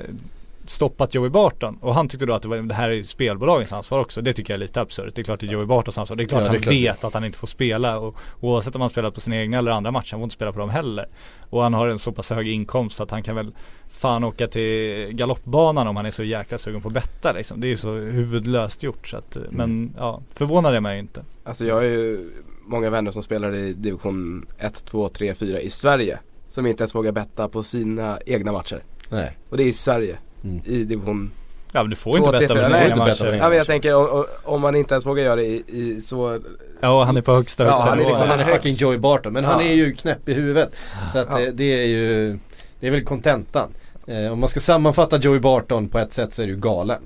stoppat Joey Barton och han tyckte då att det, var, det här är spelbolagens ansvar också. Det tycker jag är lite absurt. Det är klart det är Joey Bartons ansvar. Det är klart Ja, det är han klart. vet att han inte får spela och oavsett om han spelar på sina egna eller andra matcher, han får inte spela på dem heller. Och han har en så pass hög inkomst att han kan väl fan åka till galoppbanan om han är så jäkla sugen på att betta liksom. Det är så huvudlöst gjort så att, Mm. men ja, förvånar det mig inte. Alltså jag har ju många vänner som spelar i division 1, 2, 3, 4 i Sverige. Som inte ens vågar betta på sina egna matcher. Nej. Och det är i Sverige. Mm. I division Ja men du får Två, inte tre, betta på betta på matcher. dina Ja men jag tänker om, om man inte ens vågar göra det i, i så Ja han är på högsta Ja, högsta han är liksom- han är fucking Joey Barton. Men han Ja. är ju knäpp i huvudet. Så att Ja. eh, det är ju Det är väl kontentan. Eh, om man ska sammanfatta Joey Barton på ett sätt så är det ju galen.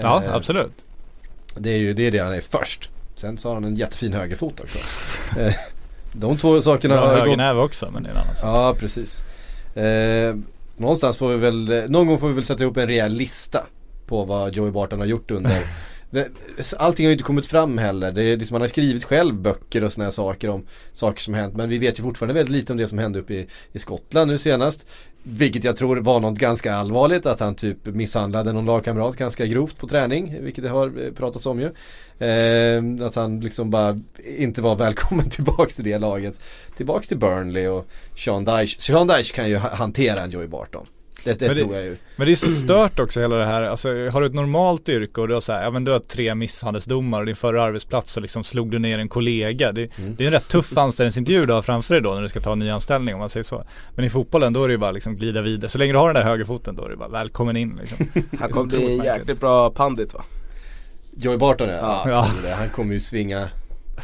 Ja Eh, absolut. Det är ju det, är det han är först. Sen så har han en jättefin högerfot också. Eh, De två sakerna Bra har gått högernäve också men det är en annan sak. Ja precis. Eh, någonstans får vi väl, eh, någon gång får vi väl sätta ihop en rejäl lista på vad Joey Barton har gjort under Allting har ju inte kommit fram heller. Det är liksom, han har skrivit själv böcker och sådana här saker om saker som hänt. Men vi vet ju fortfarande väldigt lite om det som hände uppe i, i Skottland nu senast. Vilket jag tror var något ganska allvarligt. Att han typ misshandlade någon lagkamrat ganska grovt på träning. Vilket det har eh, pratats om ju. Eh, att han liksom bara inte var välkommen tillbaks till det laget. Tillbaks till Burnley och Sean Dyche. Sean Dyche kan ju hantera en Joey Barton. Det, det Men det- tror jag ju. Men det är så stört också hela det här, alltså har du ett normalt yrke och du har så här, ja men du har tre misshandelsdomar och din förra arbetsplats så liksom slog du ner en kollega. Det, Mm. det är en rätt tuff anställningsintervju du har framför dig då när du ska ta en ny anställning om man säger så. Men i fotbollen då är det ju bara liksom glida vidare. Så länge du har den där högerfoten då är det bara välkommen in liksom. Han otroligt märkligt. jäkligt bra pandit va? Joey Barton ja, ja. Han kommer ju svinga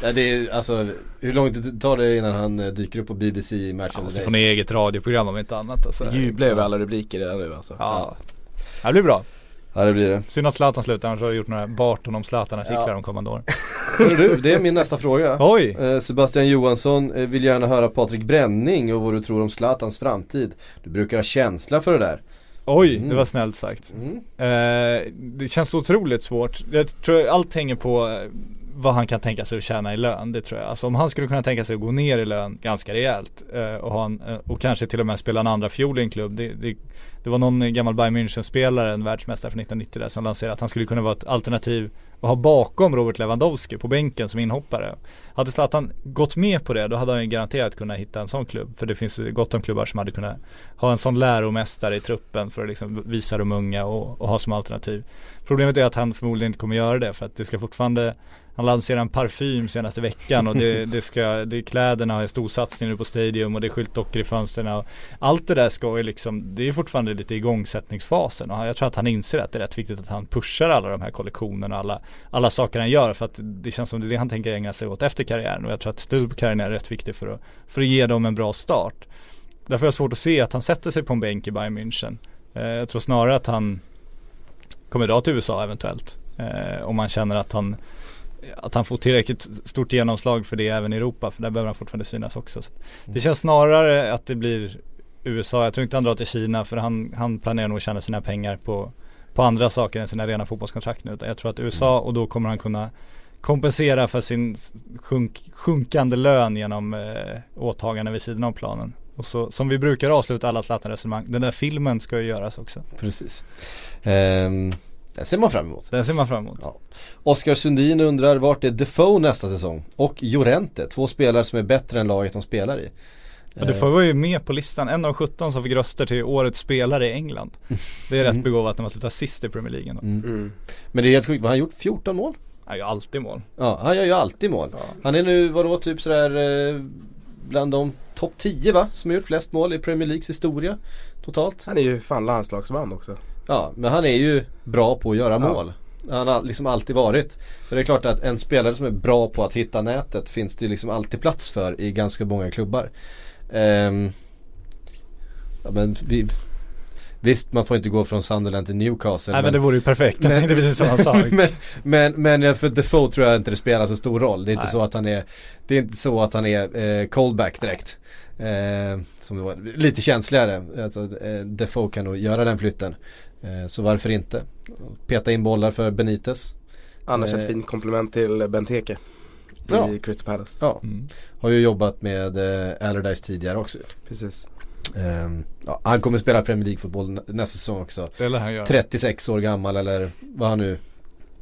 ja, det är, alltså, hur lång tid tar det innan han eh, dyker upp på BBC i Match Han måste få ner eget radioprogram om inte annat alltså. Jublar över alla rubriker redan nu alltså. Ja. ja. Det blir bra. Ja det blir det. Synd att Zlatan slutar, annars har jag gjort några Barton om Zlatan-artiklar Ja. de kommande åren. Hörru du, det är min nästa fråga. Oj! Eh, Sebastian Johansson eh, vill gärna höra Patrik Bränning och vad du tror om Zlatans framtid. Du brukar ha känsla för det där. Oj, Mm. det var snällt sagt. Mm. Eh, det känns otroligt svårt. Jag tror allt hänger på vad han kan tänka sig att tjäna i lön. Det tror jag. Alltså om han skulle kunna tänka sig att gå ner i lön ganska rejält eh, och, ha en, eh, och kanske till och med spela en andra fiol i en klubb. Det, det, det var någon gammal Bayern München-spelare, en världsmästare från 1990 där som lanserade att han skulle kunna vara ett alternativ och ha bakom Robert Lewandowski på bänken som inhoppare. Hade Zlatan gått med på det då hade han ju garanterat kunnat hitta en sån klubb. För det finns ju gott om klubbar som hade kunnat ha en sån läromästare i truppen för att liksom visa de unga och, och ha som alternativ. Problemet är att han förmodligen inte kommer göra det för att det ska fortfarande han lanserar en parfym senaste veckan och det, det ska, det är kläderna har storsatsning nu på Stadium och det är skyltdockor i fönstren och allt det där ska ju liksom, det är fortfarande lite igångsättningsfasen och jag tror att han inser att det är rätt viktigt att han pushar alla de här kollektionerna och alla, alla saker han gör för att det känns som det är det han tänker ägna sig åt efter karriären och jag tror att slutet på karriären är rätt viktigt för att, för att ge dem en bra start. Därför har jag svårt att se att han sätter sig på en bänk i Bayern München. Eh, jag tror snarare att han kommer dra till USA eventuellt. Eh, om man känner att han att han får tillräckligt stort genomslag för det även i Europa för där behöver han fortfarande synas också. Så det känns snarare att det blir USA. Jag tror inte han drar till Kina för han, han planerar nog att tjäna sina pengar på, på andra saker än sina rena fotbollskontrakt nu. Utan jag tror att USA och då kommer han kunna kompensera för sin sjunk, sjunkande lön genom eh, åtaganden vid sidan av planen. Och så, som vi brukar avsluta alla Zlatan-resonemang, den där filmen ska ju göras också. Precis. Ehm, den ser man fram emot. Den ser man fram emot. Ja. Oskar Sundin undrar vart är Defoe nästa säsong? Och Jorente, två spelare som är bättre än laget de spelar i. Ja, du får vara ju med på listan, en av 17 som fick röster till årets spelare i England. Det är rätt Mm. begåvat när man slutar sist i Premier League. Mm. Mm. Men det är helt sjukt, vad har han gjort? 14 mål? Han gör alltid mål. Ja, han gör ju alltid mål. Han är nu, vadå, typ sådär eh, bland de topp 10 va? Som har gjort flest mål i Premier Leagues historia totalt. Han är ju fan landslagsman också. Ja, men han är ju bra på att göra Ja. mål. Han har liksom alltid varit. För det är klart att en spelare som är bra på att hitta nätet finns det ju liksom alltid plats för i ganska många klubbar. Ehm, ja, men vi, visst, man får inte gå från Sunderland till Newcastle. Nej men det vore ju perfekt, jag Men- tänkte precis samma sak. men, men, men för Defoe tror jag inte det spelar så stor roll. Det är inte Nej. så att han är Det är inte så att han är eh, callback direkt. Eh, som det var, lite känsligare. Alltså, eh, Defoe kan nog göra den flytten. Eh, så varför inte? Peta in bollar för Benitez. Annars Eh. ett fint komplement till Benteke. I Ja. Crystal Palace. Ja, Mm. har ju jobbat med eh, Allardyce tidigare också. Precis. Ehm, ja, han kommer spela Premier League-fotboll nä- nästa säsong också. Det lär han göra. 36 år gammal eller vad han nu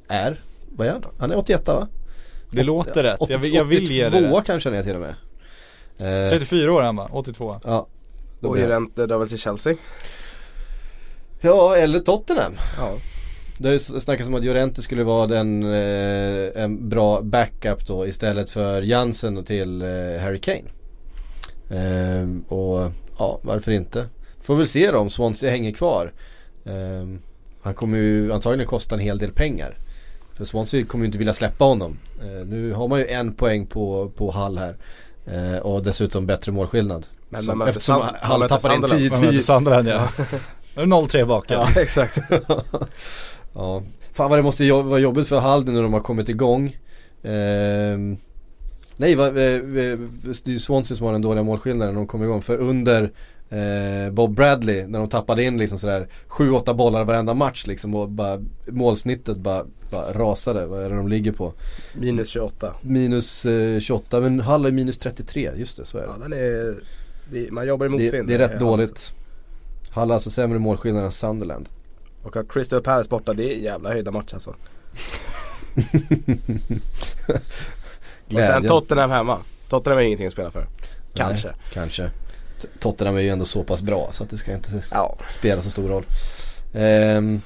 är. Vad är han? Han är 81 va? Det låter rätt. Jag, vill- jag vill ge det 82 rätt. kanske han är till och med. Eh, 34 år är han va? 82. Ja. Då Och Llorente drar väl till Chelsea. Ja, eller Tottenham. Ja. Det snackats om att Llorente skulle vara den, eh, en bra backup då istället för Jansen till eh, Harry Kane. Ehm, och ja, varför inte? Får väl se då om Swansea hänger kvar. Ehm, han kommer ju antagligen kosta en hel del pengar. För Swansea kommer ju inte vilja släppa honom. Eh, nu har man ju en poäng på, på Hall här. Eh, och dessutom bättre målskillnad. Men man eftersom Hall tappar in Sunderland. 10 Man möter Sunderland ja. Nu är det 0-3 bak ja. Exakt. Ja, fan vad det måste vara jobbigt för Halden när de har kommit igång. Ehm, nej, va, eh, eh, det är ju Swansea som har den dåliga målskillnaden när de kom igång. För under eh, Bob Bradley, när de tappade in liksom sådär 7-8 bollar varenda match liksom och bara målsnittet bara, bara rasade. Vad är det de ligger på? Minus 28. Minus eh, 28, men Hall är minus 33, just det så är det. Ja den är, det, man jobbar i det, motvind. det är rätt Ja, dåligt. Hall har alltså sämre målskillnad än Sunderland. Och att Crystal Palace borta, det är en jävla höjda match alltså. Och sen. Tottenham hemma. Tottenham är ingenting att spela för. Kanske. Nej, kanske. Tottenham är ju ändå så pass bra så att det ska inte Ja. spela så stor roll. Ehm.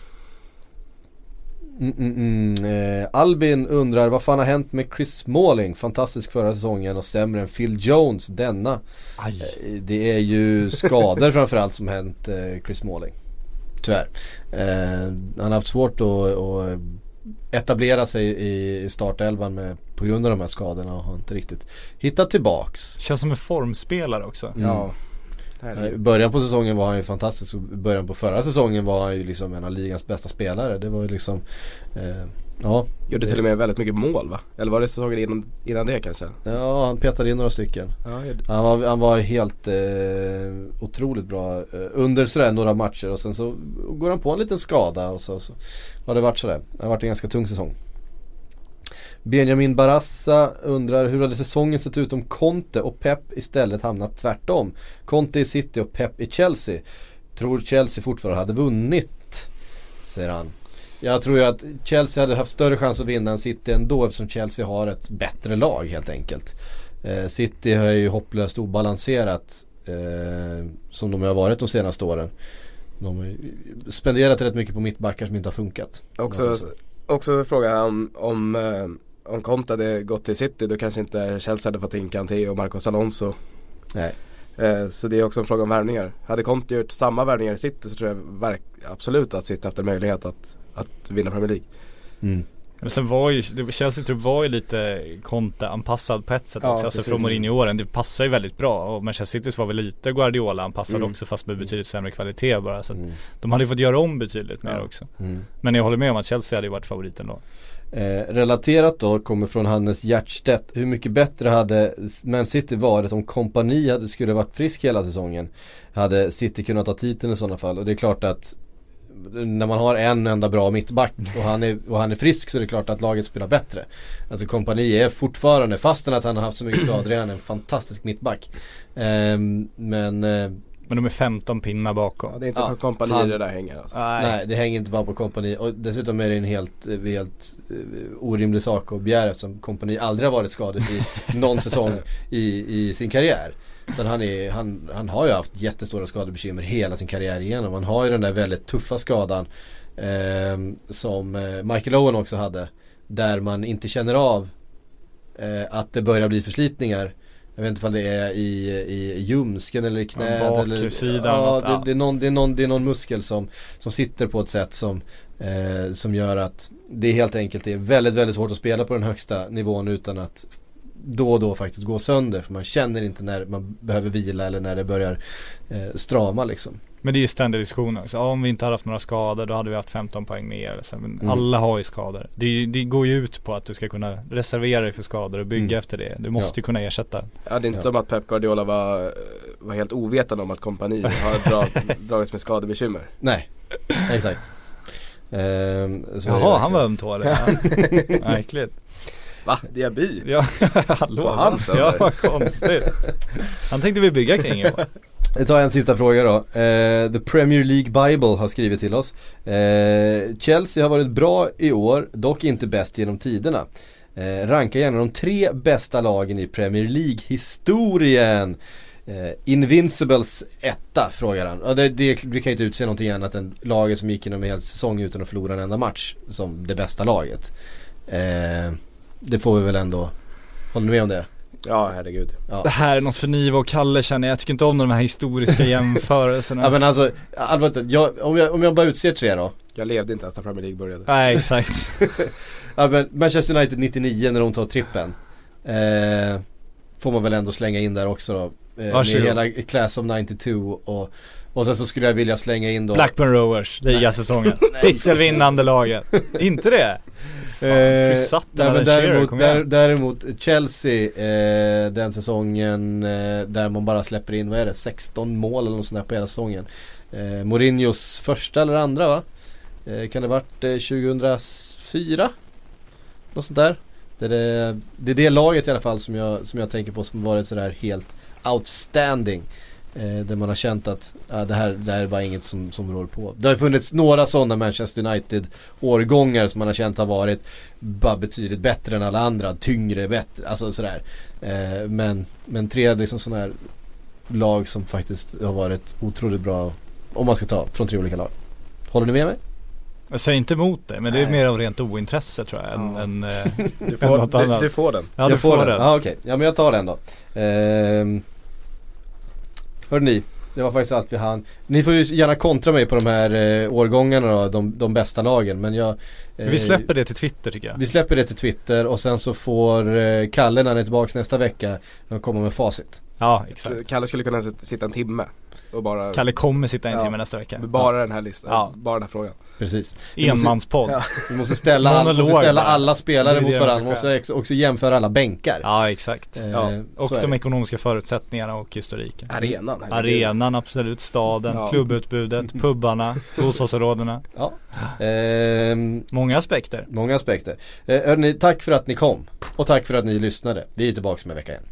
Mm, mm, mm. Eh, Albin undrar vad fan har hänt med Chris Smalling? Fantastisk förra säsongen och sämre än Phil Jones denna. Aj. Eh, Det är ju skador framförallt som hänt eh, Chris Smalling. Tyvärr. Eh, han har haft svårt att, att etablera sig i i startelvan med, på grund av de här skadorna och har inte riktigt hittat tillbaks. Känns som en formspelare också. Mm. Ja. I början på säsongen var han ju fantastisk och början på förra säsongen var han ju liksom en av ligans bästa spelare. Det var ju liksom, eh, ja. Gjorde till och med väldigt mycket mål va? Eller var det säsongen innan, innan det kanske? Ja, han petade in några stycken. Ja, Han var, han var helt eh, otroligt bra eh, under sådär några matcher och sen så går han på en liten skada och så, så har det varit sådär. Det har varit en ganska tung säsong. Benjamin Barassa undrar hur hade säsongen sett ut om Conte och Pep istället hamnat tvärtom? Conte i City och Pep i Chelsea. Tror Chelsea fortfarande hade vunnit? Säger han. Jag tror ju att Chelsea hade haft större chans att vinna än City ändå eftersom Chelsea har ett bättre lag helt enkelt. Eh, City har ju hopplöst obalanserat eh, som de har varit de senaste åren. De har spenderat rätt mycket på mittbackar som inte har funkat. Också, också fråga om, om, eh, om Conte hade gått till City då kanske inte Chelsea hade fått in Kanté och Marcos Alonso. Nej. Eh, så det är också en fråga om värvningar. Hade Conte gjort samma värvningar i City så tror jag verk, absolut att City haft en möjlighet att, att vinna Premier League. Mm. Men sen var ju, det- Chelsea trupp var ju lite Conte-anpassad på ett sätt Ja, också. Alltså från Mourinho-åren. Det passar ju väldigt bra. Och Manchester Citys var väl lite Guardiola-anpassad Mm. också fast med betydligt sämre kvalitet bara. Så Mm. de hade ju fått göra om betydligt mer Ja. också. Mm. Men jag håller med om att Chelsea hade ju varit favoriten då. Eh, relaterat då kommer från Hannes Hjertstedt. Hur mycket bättre hade Man City varit om kompani hade, skulle varit frisk hela säsongen? Hade City kunnat ta titeln i sådana fall? Och det är klart att när man har en enda bra mittback och han, är, och han är frisk så är det klart att laget spelar bättre. Alltså kompani är fortfarande, fastän att han har haft så mycket skador, är han en fantastisk mittback. Eh, men eh, men de är 15 pinnar bakom. Ja, det är inte Ja, för kompani han- det där hänger alltså. Nej. det hänger inte bara på kompani och dessutom är det en helt, eh, helt eh, orimlig sak att begära eftersom kompani aldrig har varit skadefri någon säsong i, i sin karriär. Utan han, är, han, han har ju haft jättestora skadebekymmer hela sin karriär igenom. Han har ju den där väldigt tuffa skadan ehm, som eh, Michael Owen också hade. Där man inte känner av eh, att det börjar bli förslitningar. Jag vet inte om det är i, i ljumsken eller i knät Ja, eller baksidan, ja, något, det, ja. det, är någon, det, är någon, det är någon muskel som, som sitter på ett sätt som, eh, som gör att det helt enkelt är väldigt, väldigt svårt att spela på den högsta nivån utan att då och då faktiskt gå sönder. För man känner inte när man behöver vila eller när det börjar eh, strama liksom. Men det är ju ständig diskussion också. Om vi inte hade haft några skador då hade vi haft 15 poäng mer. Så, Men Mm. alla har ju skador. Det, det går ju ut på att du ska kunna reservera dig för skador och bygga Mm. efter det. Du måste Ja. ju kunna ersätta. Ja det är inte Ja. som att Pep Guardiola var, var helt ovetande om att kompani har dra, dragits med skadebekymmer. Nej, exakt. Ehm, Jaha, han var ömtålig. Ja. Verkligen. Va? Diaby? Ja, hallå. På hans ja, vad konstigt. Han tänkte vi bygga kring i år. Jag tar en sista fråga då. Eh, The Premier League Bible har skrivit till oss. Eh, Chelsea har varit bra i år, dock inte bäst genom tiderna. Eh, ranka gärna de tre bästa lagen i Premier League-historien. Eh, Invincibles etta frågar han. Det, det, vi kan ju inte utse någonting annat än laget som gick genom en hel säsong utan att förlora en enda match som det bästa laget. Eh, det får vi väl ändå, håller ni med om det? Ja herregud. Det här är något för Niva och Kalle känner jag. Jag tycker inte om de här historiska jämförelserna. Ja men alltså, allvarligt, jag, om, jag, om jag bara utser tre då. Jag levde inte ens när Premier League började. Nej exakt. Ja men Manchester United 99 när de tar trippen. Eh, får man väl ändå slänga in där också då. Eh, med Varsågod. hela Class of 92 och, och sen så skulle jag vilja slänga in då Blackburn Rovers, ligasäsongen. Titelvinnande laget. inte det? Fan, Eh, nej, men däremot, där, däremot Chelsea eh, den säsongen eh, där man bara släpper in, vad är det, 16 mål eller något sånt där på hela säsongen. Eh, Mourinhos första eller andra va? Eh, kan det varit eh, 2004? Något sånt där. Det är det, det är det laget i alla fall som jag, som jag tänker på som varit sådär helt outstanding. Eh, där man har känt att ja, det, här, det här är bara inget som, som rår på. Det har funnits några sådana Manchester United årgångar som man har känt har varit bara betydligt bättre än alla andra. Tyngre, bättre, alltså sådär. Eh, men, men tre liksom sådana här lag som faktiskt har varit otroligt bra om man ska ta från tre olika lag. Håller ni med mig? Jag säger inte emot det, men det är Nej. mer av rent ointresse tror jag än, Ja. än, eh, Du än får, något du, annat. du får den. Ja du jag får den. Ja okej, ja men jag tar den då. Ehm, hörde ni, det var faktiskt allt vi hann. Ni får ju gärna kontra mig på de här eh, årgångarna då, de, de bästa lagen. Men jag... eh, Vi släpper det till Twitter tycker jag. Vi släpper det till Twitter och sen så får eh, Kalle när han är tillbaka nästa vecka komma med facit. Ja exakt. Kalle skulle kunna sit- sitta en timme och bara, Kalle kommer sitta en Ja. timme nästa vecka. bara den här listan, Ja. bara den här frågan. Precis. Enmanspodd. Ja. Vi måste ställa, all, Monolog måste ställa alla spelare mot varandra. Vi måste också jämföra alla bänkar. Ja exakt. Eh, Ja. Och de ekonomiska förutsättningarna och historiken. Arenan. Arenan absolut, staden, Ja. klubbutbudet, pubbarna, bostadsområdena. Ja. Ehm, Många aspekter. många aspekter. Eh, hörni, tack för att ni kom. Och tack för att ni lyssnade. Vi är tillbaka med en vecka igen.